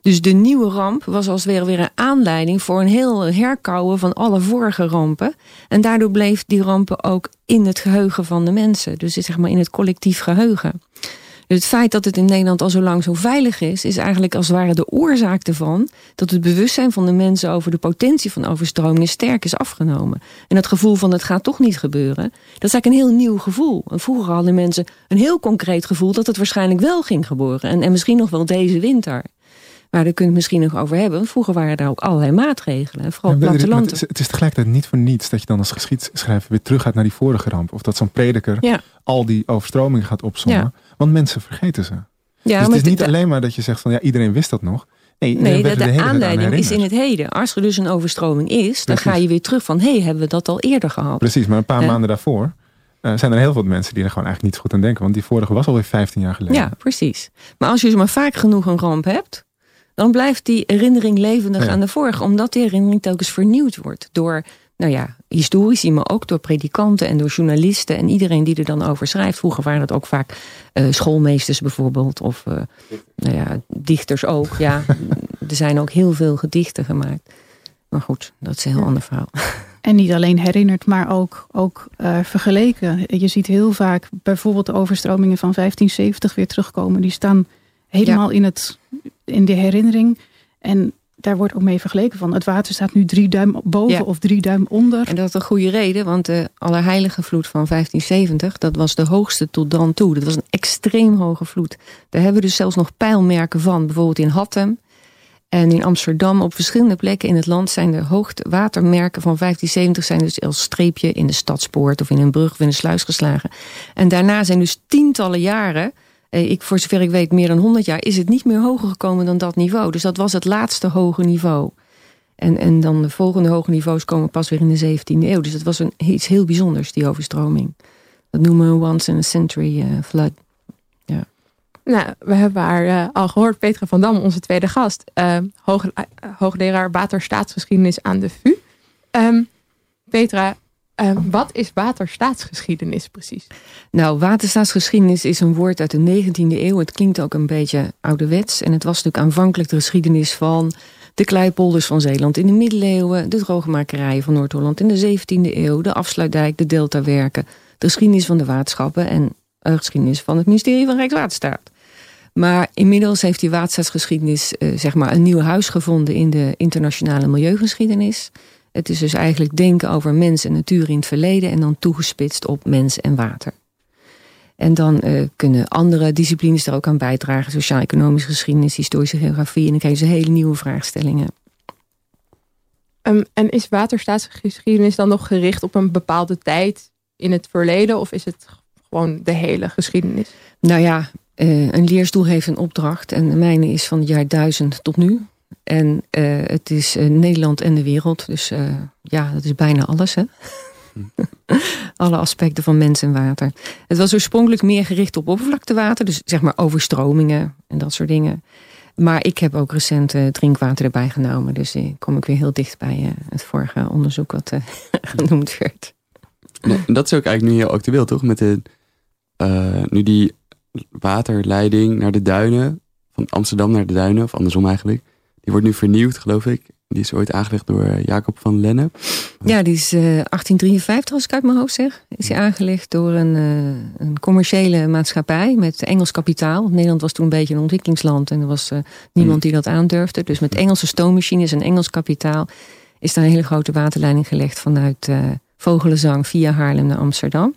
Dus de nieuwe ramp was als weer, weer een aanleiding voor een heel herkouwen van alle vorige rampen. En daardoor bleef die rampen ook in het geheugen van de mensen. Dus zeg maar in het collectief geheugen. Dus het feit dat het in Nederland al zo lang zo veilig is, is eigenlijk als het ware de oorzaak ervan dat het bewustzijn van de mensen over de potentie van overstromingen sterk is afgenomen. En het gevoel van het gaat toch niet gebeuren, dat is eigenlijk een heel nieuw gevoel. En vroeger hadden mensen een heel concreet gevoel dat het waarschijnlijk wel ging gebeuren. En, en misschien nog wel deze winter. Maar daar kun je het misschien nog over hebben. Want vroeger waren er ook allerlei maatregelen. Vooral ja, platteland. Het, het is tegelijkertijd niet voor niets dat je dan als geschiedschrijver weer terug gaat naar die vorige ramp. Of dat zo'n prediker al die overstromingen gaat opzommen. Want mensen vergeten ze. Ja, dus het is niet alleen maar dat je zegt van ja, iedereen wist dat nog. Nee, nee de, de, aanleiding is in het heden. Als er dus een overstroming is, dan ga je weer terug van hé, hey, hebben we dat al eerder gehad? Precies, maar een paar maanden daarvoor uh, zijn er heel veel mensen die er gewoon eigenlijk niet goed aan denken. Want die vorige was alweer 15 jaar geleden. Ja, precies. Maar als je maar vaak genoeg een ramp hebt, dan blijft die herinnering levendig aan de vorige. Omdat die herinnering telkens vernieuwd wordt door nou ja, historici, maar ook door predikanten en door journalisten en iedereen die er dan over schrijft. Vroeger waren dat ook vaak uh, schoolmeesters bijvoorbeeld, of uh, nou ja, dichters ook. Ja, er zijn ook heel veel gedichten gemaakt. Maar goed, dat is een heel ander verhaal. En niet alleen herinnerd, maar ook, ook uh, vergeleken. Je ziet heel vaak bijvoorbeeld de overstromingen van 1570 weer terugkomen. Die staan helemaal in, het, in de herinnering. En daar wordt ook mee vergeleken van het water staat nu drie duim boven of drie duim onder. En dat is een goede reden, want de Allerheilige vloed van 1570, dat was de hoogste tot dan toe. Dat was een extreem hoge vloed. Daar hebben we dus zelfs nog pijlmerken van, bijvoorbeeld in Hattem. En in Amsterdam, op verschillende plekken in het land zijn de hoogtewatermerken van 1570 zijn dus als streepje in de stadspoort of in een brug of in een sluis geslagen. En daarna zijn dus tientallen jaren ik, voor zover ik weet, meer dan 100 jaar, is het niet meer hoger gekomen dan dat niveau. Dus dat was het laatste hoge niveau. En, en dan de volgende hoge niveaus komen pas weer in de 17e eeuw. Dus dat was een, iets heel bijzonders, die overstroming. Dat noemen we once in a century uh, flood. Ja. Nou, we hebben haar uh, al gehoord, Petra van Dam, onze tweede gast. Uh, hoog, hoogleraar waterstaatsgeschiedenis aan de VU. Um, Petra, wat is waterstaatsgeschiedenis precies? Nou, waterstaatsgeschiedenis is een woord uit de 19e eeuw. Het klinkt ook een beetje ouderwets. En het was natuurlijk aanvankelijk de geschiedenis van de kleipolders van Zeeland in de middeleeuwen, de droogmakerijen van Noord-Holland in de 17e eeuw, de afsluitdijk, de deltawerken, de geschiedenis van de waterschappen en de geschiedenis van het ministerie van Rijkswaterstaat. Maar inmiddels heeft die waterstaatsgeschiedenis uh, zeg maar een nieuw huis gevonden in de internationale milieugeschiedenis. Het is dus eigenlijk denken over mens en natuur in het verleden en dan toegespitst op mens en water. En dan uh, kunnen andere disciplines er ook aan bijdragen. Sociaal-economische geschiedenis, historische geografie. En dan krijgen ze hele nieuwe vraagstellingen. Um, en is waterstaatsgeschiedenis dan nog gericht op een bepaalde tijd in het verleden? Of is het gewoon de hele geschiedenis? Nou ja, uh, een leerstoel heeft een opdracht. En de mijne is van het jaar 1000 tot nu. En uh, het is Nederland en de wereld. Dus ja, dat is bijna alles hè. Alle aspecten van mens en water. Het was oorspronkelijk meer gericht op oppervlaktewater. Dus zeg maar overstromingen en dat soort dingen. Maar ik heb ook recent drinkwater erbij genomen. Dus uh, kom ik weer heel dicht bij het vorige onderzoek wat genoemd werd. Nee, dat is ook eigenlijk nu heel actueel, toch? Met de, nu die waterleiding naar de duinen. Van Amsterdam naar de duinen, of andersom eigenlijk. Die wordt nu vernieuwd, geloof ik. Die is ooit aangelegd door eh, Jacob van Lennep. Ja, die is uh, 1853, als ik uit mijn hoofd zeg. Is hij aangelegd door een, uh, een commerciële maatschappij met Engels kapitaal. Nederland was toen een beetje een ontwikkelingsland en er was uh, niemand die dat aandurfde. Dus met Engelse stoommachines en Engels kapitaal is daar een hele grote waterleiding gelegd vanuit Vogelenzang via Haarlem naar Amsterdam.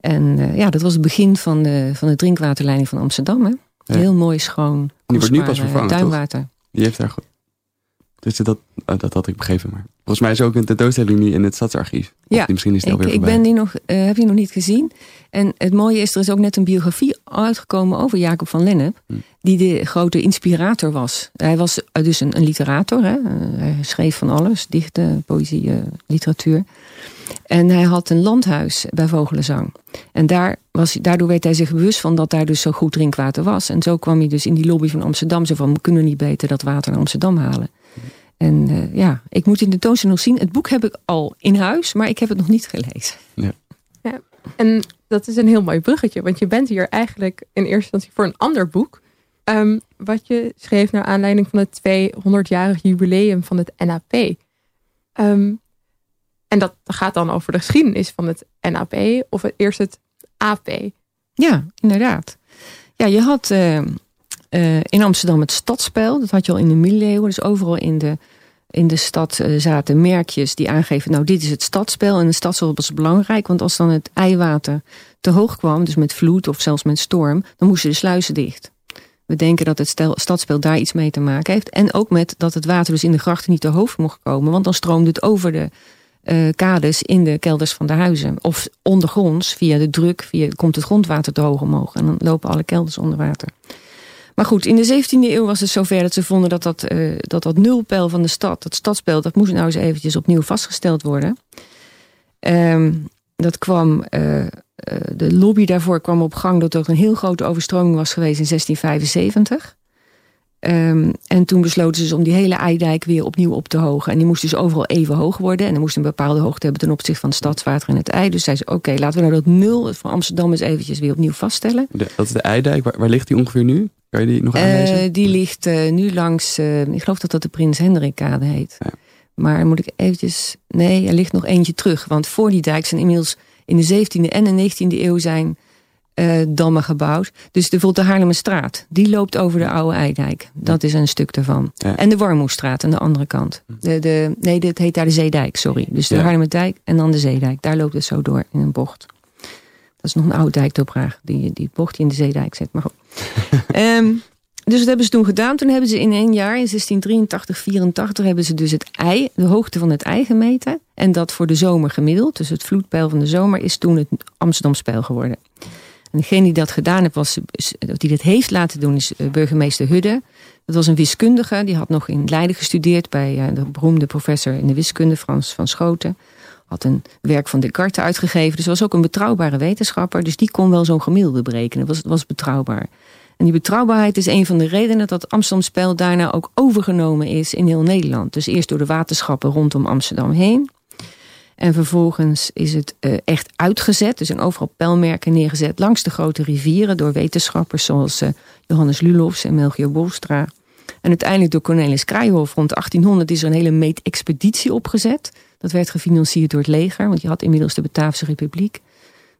En ja, dat was het begin van de, van de drinkwaterleiding van Amsterdam. Hè? Heel mooi, schoon, die wordt nu pas vervangen, duinwater. Toch? Die heeft daar dus dat, oh, dat had ik begrepen. Maar volgens mij is ook een tentoonstelling nu in het Stadsarchief. Ja, die misschien is het ik, ik ben die nog, uh, heb die nog niet gezien. En het mooie is, er is ook net een biografie uitgekomen over Jacob van Lennep. Hm. Die de grote inspirator was. Hij was dus een, een literator. Hè? hij schreef van alles. Dichten, poëzie, literatuur. En hij had een landhuis bij Vogelenzang. En daar was, daardoor werd hij zich bewust van dat daar dus zo goed drinkwater was. En zo kwam hij dus in die lobby van Amsterdam. Zo van, we kunnen niet beter dat water naar Amsterdam halen. En uh, ja, ik moet in de tentoonstelling nog zien. Het boek heb ik al in huis, maar ik heb het nog niet gelezen. Ja. ja. En dat is een heel mooi bruggetje. Want je bent hier eigenlijk in eerste instantie voor een ander boek. Um, wat je schreef naar aanleiding van het 200-jarig jubileum van het NAP. Um, en dat gaat dan over de geschiedenis van het NAP of eerst het AP. Ja, inderdaad. Ja, je had uh, uh, in Amsterdam het stadsspel. Dat had je al in de middeleeuwen. Dus overal in de, in de stad uh, zaten merkjes die aangeven... nou, dit is het stadsspel. En het stadsspel was belangrijk. Want als dan het eiwater te hoog kwam... dus met vloed of zelfs met storm... dan moesten de sluizen dicht. We denken dat het stel, stadsspel daar iets mee te maken heeft. En ook met dat het water dus in de grachten niet te hoog mocht komen. Want dan stroomde het over de uh, kades in de kelders van de huizen. Of ondergronds, via de druk, via, komt het grondwater te hoog omhoog. En dan lopen alle kelders onder water. Maar goed, in de 17e eeuw was het zover dat ze vonden dat dat, uh, dat, dat nulpeil van de stad, dat stadspeil, dat moest nou eens eventjes opnieuw vastgesteld worden. Um, dat kwam, uh, de lobby daarvoor kwam op gang dat er een heel grote overstroming was geweest in 1675. Um, en toen besloten ze om die hele eidijk weer opnieuw op te hogen. En die moest dus overal even hoog worden. En dan moest een bepaalde hoogte hebben ten opzichte van het stadswater en het ei. Dus zei ze, oké, okay, laten we nou dat nul van Amsterdam eens eventjes weer opnieuw vaststellen. De, dat is de eidijk. Waar, waar, ligt die ongeveer nu? Kan je die nog aanwijzen? Uh, die ligt uh, nu langs, uh, ik geloof dat dat de Prins Hendrikkade heet. Ja. Maar moet ik eventjes, nee, er ligt nog eentje terug. Want voor die dijk zijn inmiddels in de 17e en de 19e eeuw zijn dammen gebouwd. Dus bijvoorbeeld de Haarlemmerstraat, die loopt over de oude Eidijk. Dat is een stuk daarvan. Ja. En de Warmoestraat aan de andere kant. De, de, nee, dit heet daar de Zeedijk, sorry. Dus de ja. Haarlemmerdijk en dan de Zeedijk. Daar loopt het zo door in een bocht. Dat is nog een oude dijkdopraag, die, die bocht die in de Zeedijk zit. Maar goed. um, dus dat hebben ze toen gedaan. Toen hebben ze in één jaar, in 1683, 84, hebben ze dus het ei, de hoogte van het ei gemeten. En dat voor de zomer gemiddeld. Dus het vloedpeil van de zomer is toen het Amsterdamspeil geworden. En degene die dat gedaan heeft, was, die dat heeft laten doen, is eh, burgemeester Hudde. Dat was een wiskundige, die had nog in Leiden gestudeerd bij eh, de beroemde professor in de wiskunde, Frans van Schoten. Had een werk van Descartes uitgegeven, dus was ook een betrouwbare wetenschapper. Dus die kon wel zo'n gemiddelde berekenen, was, was betrouwbaar. En die betrouwbaarheid is een van de redenen dat Amsterdam daarna ook overgenomen is in heel Nederland. Dus eerst door de waterschappen rondom Amsterdam heen. En vervolgens is het uh, echt uitgezet. Dus zijn overal pijlmerken neergezet langs de grote rivieren door wetenschappers zoals uh, Johannes Lulofs en Melchior Bolstra. En uiteindelijk door Cornelis Krijhoff rond 1800 is er een hele meetexpeditie opgezet. Dat werd gefinancierd door het leger, want je had inmiddels de Bataafse Republiek.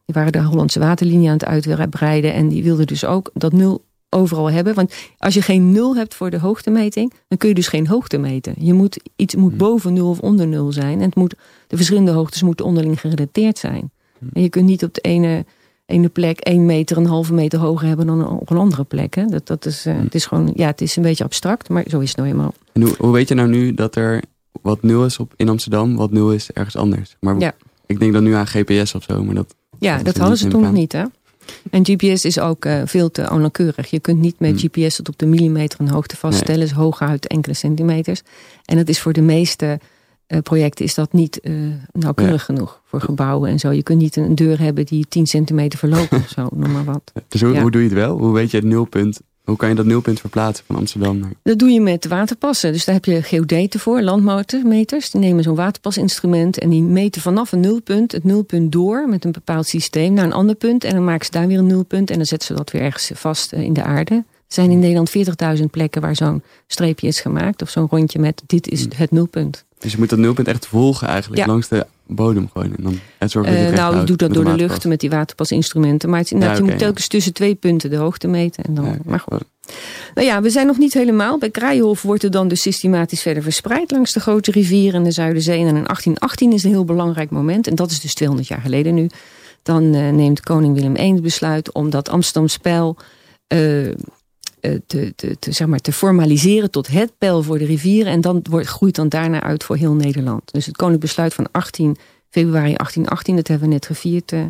Die waren de Hollandse waterlinie aan het uitbreiden en die wilden dus ook dat nul overal hebben. Want als je geen nul hebt voor de hoogtemeting, dan kun je dus geen hoogte meten. Je moet, iets moet hmm. boven nul of onder nul zijn. En het moet, de verschillende hoogtes moeten onderling gerelateerd zijn. Hmm. En je kunt niet op de ene, ene plek één meter, een halve meter hoger hebben dan op een andere plek. Hè? Dat, dat is, uh, het is gewoon, ja, het is een beetje abstract, maar zo is het nou eenmaal. En hoe, hoe weet je nou nu dat er wat nul is op, in Amsterdam, wat nul is ergens anders? Maar ja. ik denk dan nu aan GPS of zo, maar dat... Ja, dat, dat hadden ze toen nog niet, hè? En GPS is ook uh, veel te onnauwkeurig. Je kunt niet met hmm. GPS tot op de millimeter een hoogte vaststellen. Nee. is hooguit enkele centimeters. En dat is voor de meeste uh, projecten is dat niet uh, nauwkeurig ja. genoeg. Voor gebouwen en zo. Je kunt niet een deur hebben die 10 centimeter verloopt of zo. Noem maar wat. Dus hoe, ja. hoe doe je het wel? Hoe weet je het nulpunt hoe kan je dat nulpunt verplaatsen van Amsterdam naar... Dat doe je met waterpassen. Dus daar heb je geodeten voor, landmeters. Die nemen zo'n waterpasinstrument en die meten vanaf een nulpunt het nulpunt door met een bepaald systeem naar een ander punt. En dan maken ze daar weer een nulpunt en dan zetten ze dat weer ergens vast eh, in de aarde. Er zijn in Nederland 40.000 plekken waar zo'n streepje is gemaakt. Of zo'n rondje met dit is hmm. het nulpunt. Dus je moet dat nulpunt echt volgen eigenlijk langs de bodem gewoon. En dan het zorgen dat je uh, nou, je doet dat door de, de lucht met die waterpasinstrumenten. Maar het, ja, okay, je moet telkens tussen twee punten de hoogte meten. En dan, ja, maar goed. Nou ja, we zijn nog niet helemaal. Bij Kraaienhof wordt het dan dus systematisch verder verspreid langs de grote rivieren en de Zuiderzee. En in 1818 is een heel belangrijk moment. En dat is dus 200 jaar geleden nu. Dan uh, neemt koning Willem I het besluit om dat Amsterdam-spel uh, te, te, te, zeg maar, te formaliseren tot het pijl voor de rivieren. En dan wordt, groeit dan daarna uit voor heel Nederland. Dus het koninklijk besluit van 18 februari 1818, dat hebben we net gevierd uh,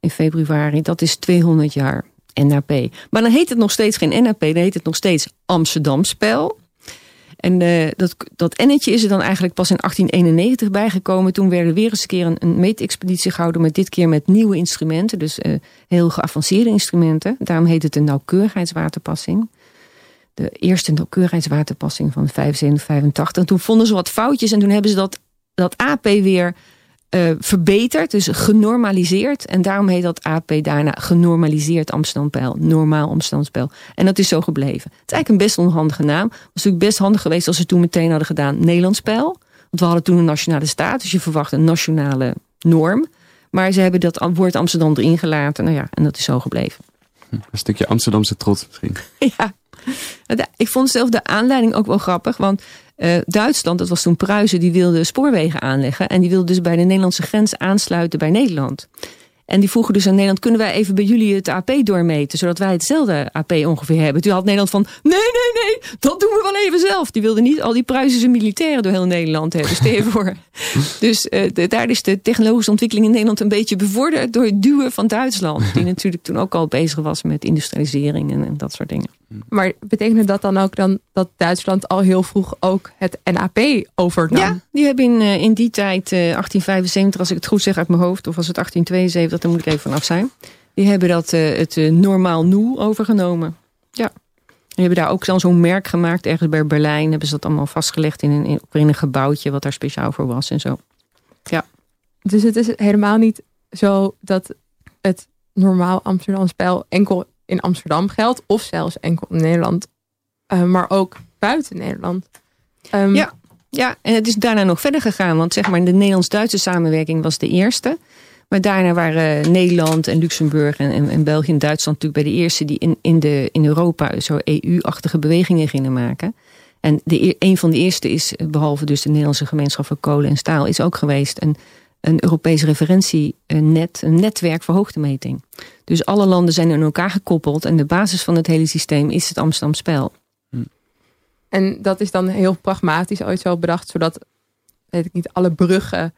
in februari. Dat is 200 jaar NAP. Maar dan heet het nog steeds geen NAP, dan heet het nog steeds Amsterdamspel. En uh, dat, dat ennetje is er dan eigenlijk pas in 1891 bijgekomen. Toen werden weer eens een keer een, meetexpeditie gehouden, maar dit keer met nieuwe instrumenten. Dus uh, heel geavanceerde instrumenten. Daarom heet het een nauwkeurigheidswaterpassing. De eerste nauwkeurigheidswaterpassing van 75, 85. En toen vonden ze wat foutjes en toen hebben ze dat, dat AP weer uh, verbeterd, dus genormaliseerd. En daarom heet dat AP daarna genormaliseerd Amsterdam-Pijl. Normaal Amsterdam-Pijl. En dat is zo gebleven. Het is eigenlijk een best onhandige naam. Het was natuurlijk best handig geweest als ze toen meteen hadden gedaan Nederlands-Pijl. Want we hadden toen een nationale staat, dus je verwacht een nationale norm. Maar ze hebben dat woord Amsterdam erin gelaten. Nou ja, en dat is zo gebleven. Hm, een stukje Amsterdamse trots misschien. ja. Ik vond zelf de aanleiding ook wel grappig. Want uh, Duitsland, dat was toen Pruisen, die wilde spoorwegen aanleggen. En die wilde dus bij de Nederlandse grens aansluiten bij Nederland. En die vroegen dus aan Nederland, kunnen wij even bij jullie het AP doormeten, zodat wij hetzelfde AP ongeveer hebben. Toen had Nederland van, nee, nee, nee, dat doen we wel even zelf. Die wilden niet al die Pruisische militairen door heel Nederland hebben, stel je voor. dus uh, de, daar is de technologische ontwikkeling in Nederland een beetje bevorderd door het duwen van Duitsland. Die natuurlijk toen ook al bezig was met industrialisering en, en dat soort dingen. Maar betekende dat dan ook dan dat Duitsland al heel vroeg ook het NAP overnam? Ja, die hebben in, uh, in die tijd, uh, 1875, als ik het goed zeg uit mijn hoofd, of was het 1872, dat daar moet ik even vanaf zijn. Die hebben dat, uh, het normaal nu overgenomen. Ja. Die hebben daar ook dan zo'n merk gemaakt. Ergens bij Berlijn hebben ze dat allemaal vastgelegd in een, in, in een gebouwtje wat daar speciaal voor was en zo. Ja. Dus het is helemaal niet zo dat het normaal Amsterdam spel enkel in Amsterdam geldt. Of zelfs enkel in Nederland. Uh, maar ook buiten Nederland. Um, ja, ja, en het is daarna nog verder gegaan. Want zeg maar de Nederlands-Duitse samenwerking was de eerste. Maar daarna waren Nederland en Luxemburg en, en, en, België en Duitsland natuurlijk bij de eerste die in, in, de, in Europa zo EU-achtige bewegingen gingen maken. En de, een van de eerste is, behalve dus de Nederlandse gemeenschap voor kolen en staal, is ook geweest een, een Europees referentienet, een netwerk voor hoogtemeting. Dus alle landen zijn in elkaar gekoppeld en de basis van het hele systeem is het Amsterdam spel. Hm. En dat is dan heel pragmatisch ooit zo bedacht, zodat weet ik niet, alle bruggen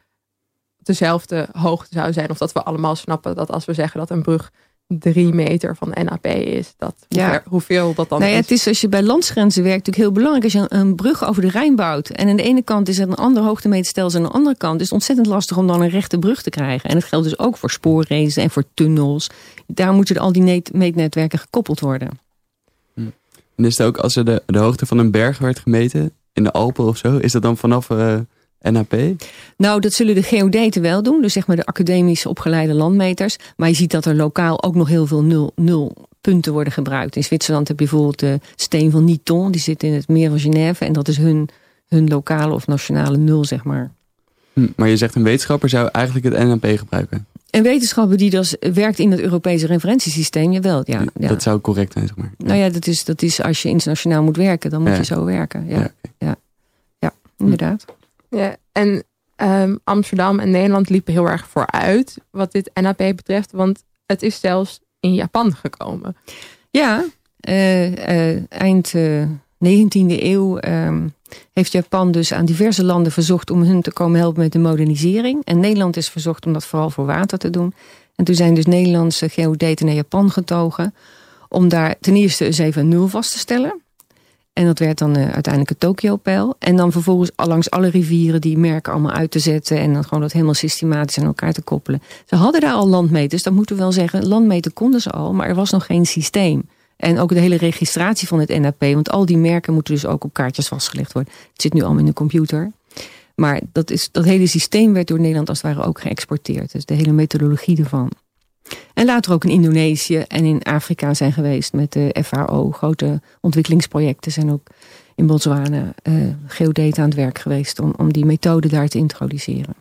dezelfde hoogte zou zijn. Of dat we allemaal snappen dat als we zeggen dat een brug drie meter van NAP is. Dat, ja. hoeveel dat dan nou ja, is. Het is als je bij landsgrenzen werkt natuurlijk heel belangrijk. Als je een brug over de Rijn bouwt. En aan de ene kant is het een ander hoogtemeterstelsel. En aan de andere kant is het ontzettend lastig om dan een rechte brug te krijgen. En dat geldt dus ook voor spoorraces en voor tunnels. Daar moeten al die meetnetwerken gekoppeld worden. En is het ook als er de, de hoogte van een berg werd gemeten, in de Alpen of zo, is dat dan vanaf uh, NAP? Nou, dat zullen de geodeten wel doen, dus zeg maar de academisch opgeleide landmeters. Maar je ziet dat er lokaal ook nog heel veel nul, nul punten worden gebruikt. In Zwitserland heb je bijvoorbeeld de steen van Niton, die zit in het meer van Genève. En dat is hun, hun lokale of nationale nul, zeg maar. Hm, maar je zegt een wetenschapper zou eigenlijk het NAP gebruiken? Een wetenschapper die dus werkt in het Europese referentiesysteem, jawel. Ja, ja. Dat zou correct zijn, zeg maar. Nou ja, dat is, dat is als je internationaal moet werken, dan moet je zo werken. Ja, ja, ja. inderdaad. Ja, en ehm, Amsterdam en Nederland liepen heel erg vooruit wat dit NAP betreft, want het is zelfs in Japan gekomen. Ja, uh, uh, eind 19e eeuw ehm, heeft Japan dus aan diverse landen verzocht om hun te komen helpen met de modernisering. En Nederland is verzocht om dat vooral voor water te doen. En toen zijn dus Nederlandse geodeten naar Japan getogen om daar ten eerste eens even nul vast te stellen. En dat werd dan uh, uiteindelijk het Tokyo-pijl. En dan vervolgens langs alle rivieren die merken allemaal uit te zetten. En dan gewoon dat helemaal systematisch aan elkaar te koppelen. Ze hadden daar al landmeters, dat moeten we wel zeggen. Landmeten konden ze al, maar er was nog geen systeem. En ook de hele registratie van het NAP. Want al die merken moeten dus ook op kaartjes vastgelegd worden. Het zit nu allemaal in de computer. Maar dat, is, dat hele systeem werd door Nederland als het ware ook geëxporteerd. Dus de hele methodologie ervan. En later ook in Indonesië en in Afrika zijn geweest met de FAO. Grote ontwikkelingsprojecten zijn ook in Botswana uh, geodeten aan het werk geweest om, om die methode daar te introduceren.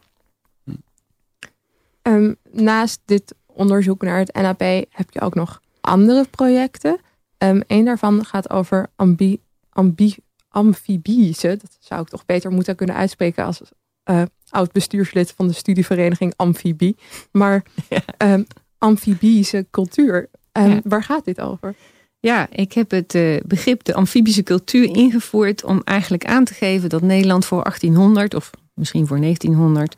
Um, naast dit onderzoek naar het NAP heb je ook nog andere projecten. Um, een daarvan gaat over ambi, ambi, amfibische. Dat zou ik toch beter moeten kunnen uitspreken als uh, oud bestuurslid van de studievereniging Amfibie. Maar ja. um, amfibische cultuur. Um, Waar gaat dit over? Ja, ik heb het uh, begrip de amfibische cultuur ingevoerd om eigenlijk aan te geven dat Nederland voor 1800 of misschien voor 1900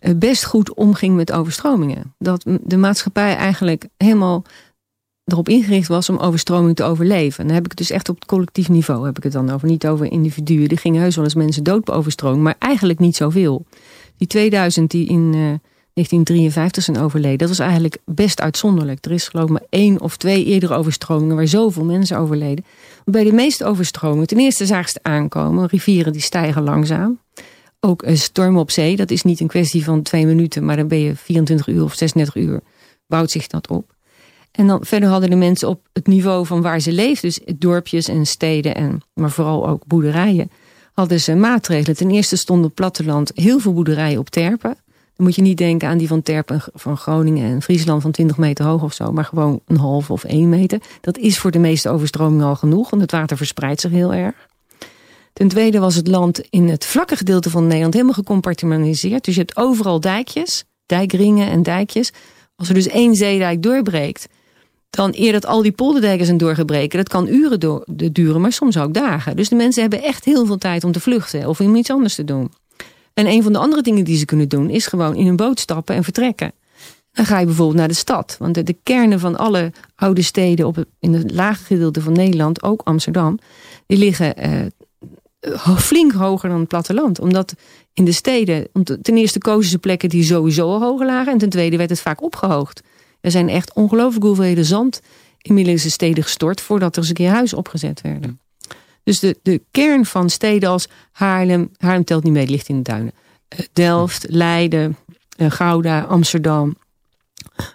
uh, best goed omging met overstromingen. Dat de maatschappij eigenlijk helemaal erop ingericht was om overstroming te overleven. dan heb ik het dus echt op het collectief niveau heb ik het dan over. Niet over individuen. Er gingen heus wel eens mensen dood bij overstroming, maar eigenlijk niet zoveel. Die 2000 die in uh, 1953 zijn overleden, dat was eigenlijk best uitzonderlijk. Er is geloof ik maar één of twee eerdere overstromingen waar zoveel mensen overleden. Bij de meeste overstromingen, ten eerste zagen ze aankomen. Rivieren die stijgen langzaam. Ook een storm op zee, dat is niet een kwestie van twee minuten, maar dan ben je 24 uur of 36 uur, bouwt zich dat op. En dan verder hadden de mensen op het niveau van waar ze leefden, dus dorpjes en steden, en, maar vooral ook boerderijen, hadden ze maatregelen. Ten eerste stonden op het platteland heel veel boerderijen op terpen. Moet je niet denken aan die van Terpen van Groningen en Friesland van 20 meter hoog of zo, maar gewoon een half of één meter. Dat is voor de meeste overstromingen al genoeg, want het water verspreidt zich heel erg. Ten tweede was het land in het vlakke gedeelte van Nederland helemaal gecompartimentiseerd. Dus je hebt overal dijkjes, dijkringen en dijkjes. Als er dus één zeedijk doorbreekt, dan eer dat al die polderdijken zijn doorgebreken. Dat kan uren duren, maar soms ook dagen. Dus de mensen hebben echt heel veel tijd om te vluchten of om iets anders te doen. En een van de andere dingen die ze kunnen doen is gewoon in een boot stappen en vertrekken. Dan ga je bijvoorbeeld naar de stad. Want de, kernen van alle oude steden op in het lage gedeelte van Nederland, ook Amsterdam, die liggen eh, flink hoger dan het platteland. Omdat in de steden, ten eerste kozen ze plekken die sowieso al hoger lagen. En ten tweede werd het vaak opgehoogd. Er zijn echt ongelooflijk hoeveelheden zand in middellandse steden gestort voordat er eens een keer huis opgezet werden. Dus de, de kern van steden als Haarlem, Haarlem telt niet mee, ligt in de duinen. Eh, Delft, Leiden, eh, Gouda, Amsterdam,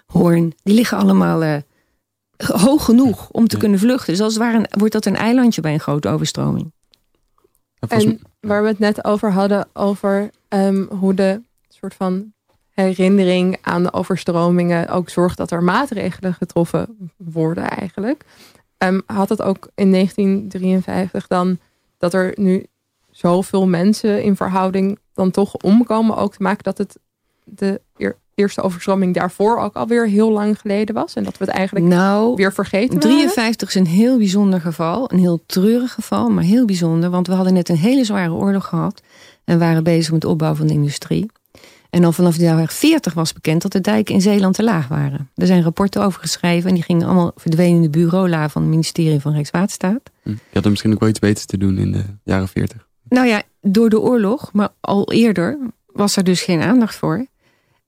Hoorn, die liggen allemaal uh, hoog genoeg om te kunnen vluchten. Dus als het ware wordt dat een eilandje bij een grote overstroming. En waar we het net over hadden, over um, hoe de soort van herinnering aan de overstromingen ook zorgt dat er maatregelen getroffen worden eigenlijk. Um, had het ook in 1953 dan dat er nu zoveel mensen in verhouding dan toch omkomen ook te maken dat het de eerste overstroming daarvoor ook alweer heel lang geleden was. En dat we het eigenlijk nou, weer vergeten 53 is een heel bijzonder geval. Een heel treurig geval, maar heel bijzonder. Want we hadden net een hele zware oorlog gehad. En waren bezig met de opbouw van de industrie. En al vanaf de jaren 40 was bekend dat de dijken in Zeeland te laag waren. Er zijn rapporten over geschreven en die gingen allemaal verdwenen in de bureaula van het ministerie van Rijkswaterstaat. Hm. Je had er misschien ook wel iets beters te doen in de jaren 40. Nou ja, door de oorlog, maar al eerder was er dus geen aandacht voor.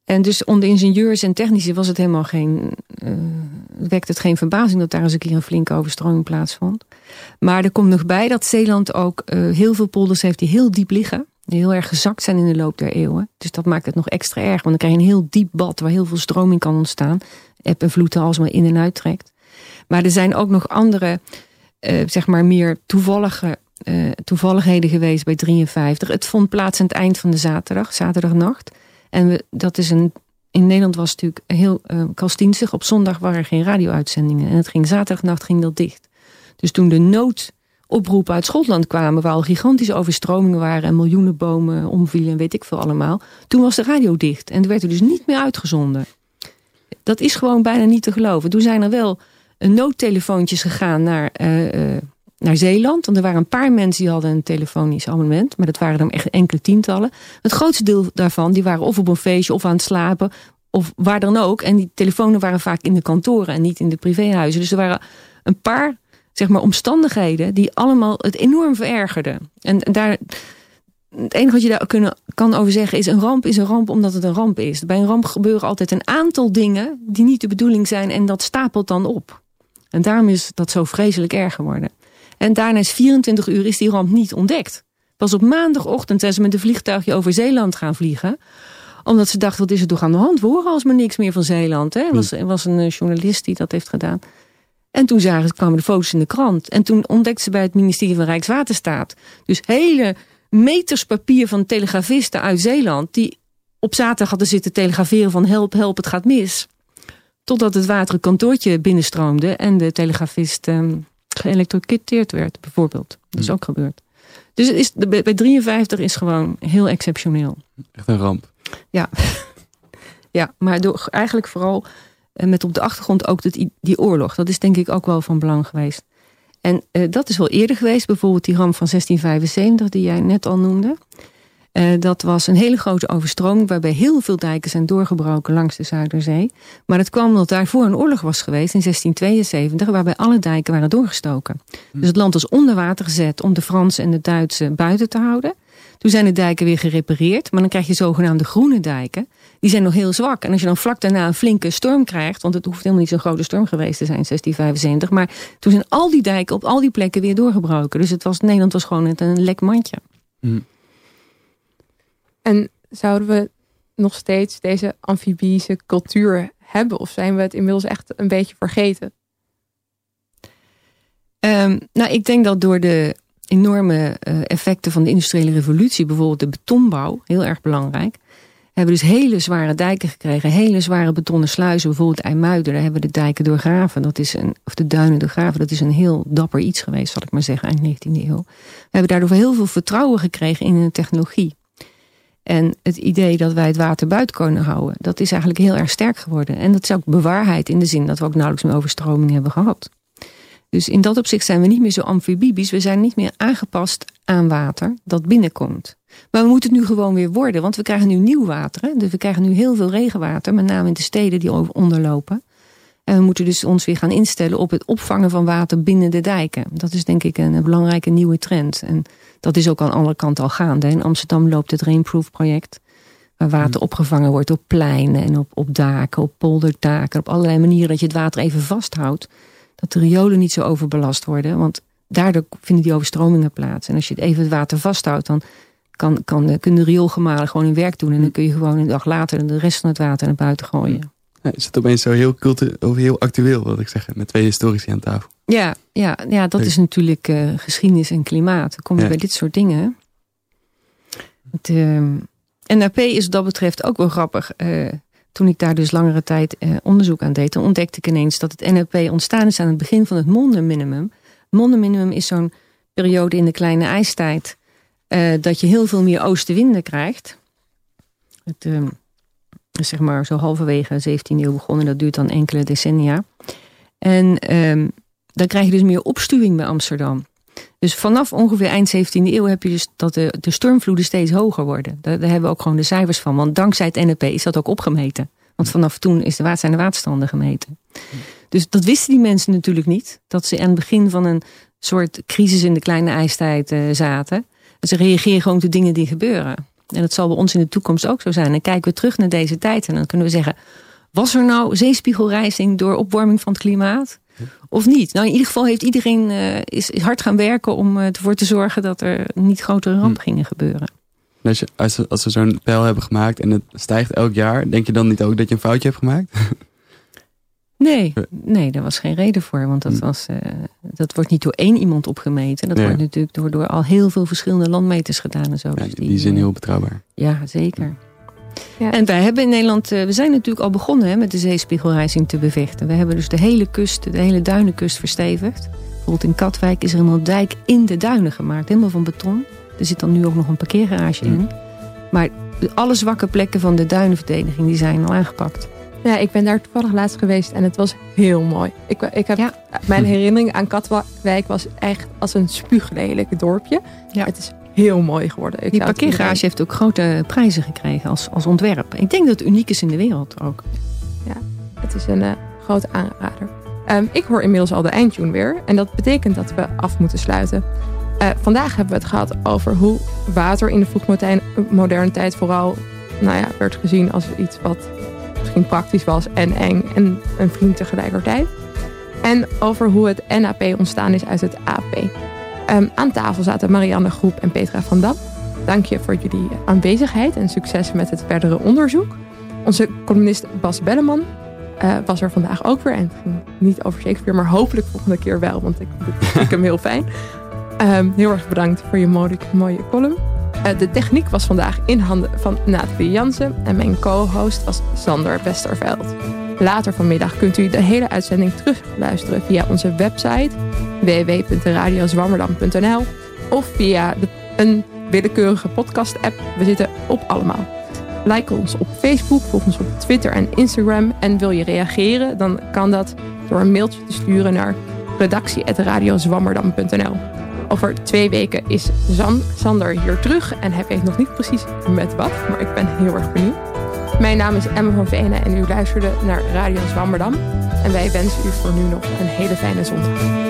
En dus onder ingenieurs en technici was het helemaal geen, wekt het geen verbazing dat daar eens een keer een flinke overstroming plaatsvond. Maar er komt nog bij dat Zeeland ook heel veel polders heeft die heel diep liggen. Heel erg gezakt zijn in de loop der eeuwen. Dus dat maakt het nog extra erg. Want dan krijg je een heel diep bad waar heel veel stroming kan ontstaan. Eb en vloed als maar in en uit trekt. Maar er zijn ook nog andere, zeg maar meer toevallige uh, toevalligheden geweest bij 53. Het vond plaats aan het eind van de zaterdag, zaterdagnacht. En dat is een, in Nederland was het natuurlijk heel uh. Op zondag waren er geen radio-uitzendingen. En het ging zaterdagnacht ging dat dicht. Dus toen de noodoproepen uit Schotland kwamen... waar al gigantische overstromingen waren... en miljoenen bomen omvielen en weet ik veel allemaal... toen was de radio dicht. En er werd er dus niet meer uitgezonden. Dat is gewoon bijna niet te geloven. Toen zijn er wel noodtelefoontjes gegaan naar... Uh, naar Zeeland. Want er waren een paar mensen die hadden een telefonisch abonnement. Maar dat waren dan echt enkele tientallen. Het grootste deel daarvan die waren of op een feestje of aan het slapen. Of waar dan ook. En die telefoons waren vaak in de kantoren en niet in de privéhuizen. Dus er waren een paar zeg maar, omstandigheden die allemaal het enorm verergerden. En daar, het enige wat je daar kunnen, kan over zeggen is... een ramp is een ramp omdat het een ramp is. Bij een ramp gebeuren altijd een aantal dingen... die niet de bedoeling zijn en dat stapelt dan op. En daarom is dat zo vreselijk erg geworden. En daarna is 24 uur is die ramp niet ontdekt. Pas op maandagochtend zijn ze met een vliegtuigje over Zeeland gaan vliegen omdat ze dachten, wat is er toch aan de hand? We horen alsmaar niks meer van Zeeland. Er was, was een eh, journalist die dat heeft gedaan. En toen zagen ze, kwamen de foto's in de krant. En toen ontdekten ze bij het ministerie van Rijkswaterstaat... dus hele meters papier van telegrafisten uit Zeeland... die op zaterdag hadden zitten telegraferen van help, help, het gaat mis. Totdat het water een kantoortje binnenstroomde... en de telegrafist ehm, geëlektrocuteerd werd, bijvoorbeeld. Dat is hmm. ook gebeurd. Dus het is, bij 53 is gewoon heel exceptioneel. Echt een ramp. Ja, ja maar door, eigenlijk vooral met op de achtergrond ook die, die oorlog. Dat is denk ik ook wel van belang geweest. En uh, dat is wel eerder geweest. Bijvoorbeeld die ramp van 1675 die jij net al noemde. Uh, dat was een hele grote overstroming waarbij heel veel dijken zijn doorgebroken langs de Zuiderzee. Maar het kwam omdat daarvoor een oorlog was geweest in 1672 waarbij alle dijken waren doorgestoken. Dus het land was onder water gezet om de Fransen en de Duitsers buiten te houden. Toen zijn de dijken weer gerepareerd, maar dan krijg je zogenaamde groene dijken. Die zijn nog heel zwak. En als je dan vlak daarna een flinke storm krijgt, want het hoeft helemaal niet zo'n grote storm geweest te zijn in 1675, maar toen zijn al die dijken op al die plekken weer doorgebroken. Dus het was, Nederland was gewoon een lek mandje. Mm. En zouden we nog steeds deze amfibische cultuur hebben? Of zijn we het inmiddels echt een beetje vergeten? Um, nou, ik denk dat door de enorme uh, effecten van de industriële revolutie, bijvoorbeeld de betonbouw, heel erg belangrijk, hebben we dus hele zware dijken gekregen, hele zware betonnen sluizen, bijvoorbeeld IJmuiden, daar hebben we de dijken doorgraven, dat is een, of de duinen doorgraven, dat is een heel dapper iets geweest, zal ik maar zeggen, eind 19e eeuw. We hebben daardoor heel veel vertrouwen gekregen in de technologie. En het idee dat wij het water buiten kunnen houden, dat is eigenlijk heel erg sterk geworden. En dat is ook bewaarheid in de zin dat we ook nauwelijks meer overstroming hebben gehad. Dus in dat opzicht zijn we niet meer zo amfibisch. We zijn niet meer aangepast aan water dat binnenkomt. Maar we moeten het nu gewoon weer worden, want we krijgen nu nieuw water. Hè? Dus we krijgen nu heel veel regenwater, met name in de steden die onderlopen. En we moeten dus ons weer gaan instellen op het opvangen van water binnen de dijken. Dat is denk ik een, belangrijke nieuwe trend. En dat is ook aan alle kanten al gaande. In Amsterdam loopt het Rainproof project. Waar water hmm. opgevangen wordt op pleinen en op, op daken, op polderdaken. Op allerlei manieren dat je het water even vasthoudt. Dat de riolen niet zo overbelast worden. Want daardoor vinden die overstromingen plaats. En als je het even het water vasthoudt, dan kan, kan, kunnen de rioolgemalen gewoon hun werk doen. En dan kun je gewoon een dag later de rest van het water naar buiten gooien. Ja, is het opeens zo heel, cultu heel actueel, wil ik zeggen, met twee historici aan tafel. Ja, ja, ja dat is natuurlijk uh, geschiedenis en klimaat. Dan kom je bij dit soort dingen. Het uh, ehm, NAP is wat dat betreft ook wel grappig. Uh, toen ik daar dus langere tijd uh, onderzoek aan deed, ontdekte ik ineens dat het NAP ontstaan is aan het begin van het mondenminimum. Mondenminimum is zo'n periode in de kleine ijstijd dat je heel veel meer oostenwinden krijgt. Het, ehm, zeg maar zo halverwege de 17e eeuw begonnen. Dat duurt dan enkele decennia. En um, dan krijg je dus meer opstuwing bij Amsterdam. Dus vanaf ongeveer eind 17e eeuw heb je dus dat de, de stormvloeden steeds hoger worden. Daar, daar, hebben we ook gewoon de cijfers van. Want dankzij het NEP is dat ook opgemeten. Want vanaf toen is de, zijn de waterstanden gemeten. Dus dat wisten die mensen natuurlijk niet. Dat ze aan het begin van een soort crisis in de kleine ijstijd uh, zaten. Ze reageren gewoon op de dingen die gebeuren. En dat zal bij ons in de toekomst ook zo zijn. En kijken we terug naar deze tijd en dan kunnen we zeggen... Was er nou zeespiegelrijzing door opwarming van het klimaat? Of niet? Nou, in ieder geval heeft iedereen uh, is, hard gaan werken om uh, ervoor te zorgen dat er niet grotere rampen hm. gingen gebeuren. Als, je, als, ze, als ze zo'n pijl hebben gemaakt en het stijgt elk jaar, denk je dan niet ook dat je een foutje hebt gemaakt? Nee, nee, daar was geen reden voor. Want dat, hm. was, uh, dat wordt niet door één iemand opgemeten. Dat wordt natuurlijk door, door al heel veel verschillende landmeters gedaan en zo. Ja, dus die, die zijn heel betrouwbaar. Ja, zeker. Ja. En wij hebben in Nederland, uh, we zijn natuurlijk al begonnen hè, met de zeespiegelrijzing te bevechten. We hebben dus de hele kust, de hele duinenkust verstevigd. Bijvoorbeeld in Katwijk is er een dijk in de duinen gemaakt, helemaal van beton. Er zit dan nu ook nog een parkeergarage in. Maar alle zwakke plekken van de duinenverdediging die zijn al aangepakt. Ja, ik ben daar toevallig laatst geweest en het was heel mooi. Ik, ik heb, Mijn herinnering aan Katwijk was echt als een spuuglelijk dorpje. Ja. Het is heel mooi geworden. Ik Die parkeergarage heeft ook grote prijzen gekregen als, als ontwerp. Ik denk dat het uniek is in de wereld ook. Ja, het is een uh, grote aanrader. Um, ik hoor inmiddels al de eindtune weer. En dat betekent dat we af moeten sluiten. Uh, vandaag hebben we het gehad over hoe water in de vroegmoderne tijd vooral nou ja, werd gezien als iets wat misschien praktisch was en eng en een vriend tegelijkertijd. En over hoe het NAP ontstaan is uit het AP. Ehm, aan tafel zaten Marianne Groep en Petra van Dam. Dank je voor jullie aanwezigheid en succes met het verdere onderzoek. Onze columnist Bas Belleman uh, was er vandaag ook weer. En het ging niet over Shakespeare, maar hopelijk volgende keer wel. Want ik vind hem heel fijn. Um, heel erg bedankt voor je mooie, mooie column. Uh, de techniek was vandaag in handen van Nathalie Jansen. En mijn co-host was Sander Westerveld. Later vanmiddag kunt u de hele uitzending terugluisteren via onze website www.radiozwammerdam.nl of via een willekeurige podcast-app. We zitten op allemaal. Like ons op Facebook, volg ons op Twitter en Instagram. En wil je reageren, dan kan dat door een mailtje te sturen naar redactie.radiozwammerdam.nl. Over twee weken is Zan, Sander hier terug en hij weet nog niet precies met wat, maar ik ben heel erg benieuwd. Mijn naam is Emma van Venen en u luisterde naar Radio Zwammerdam. En wij wensen u voor nu nog een hele fijne zondag.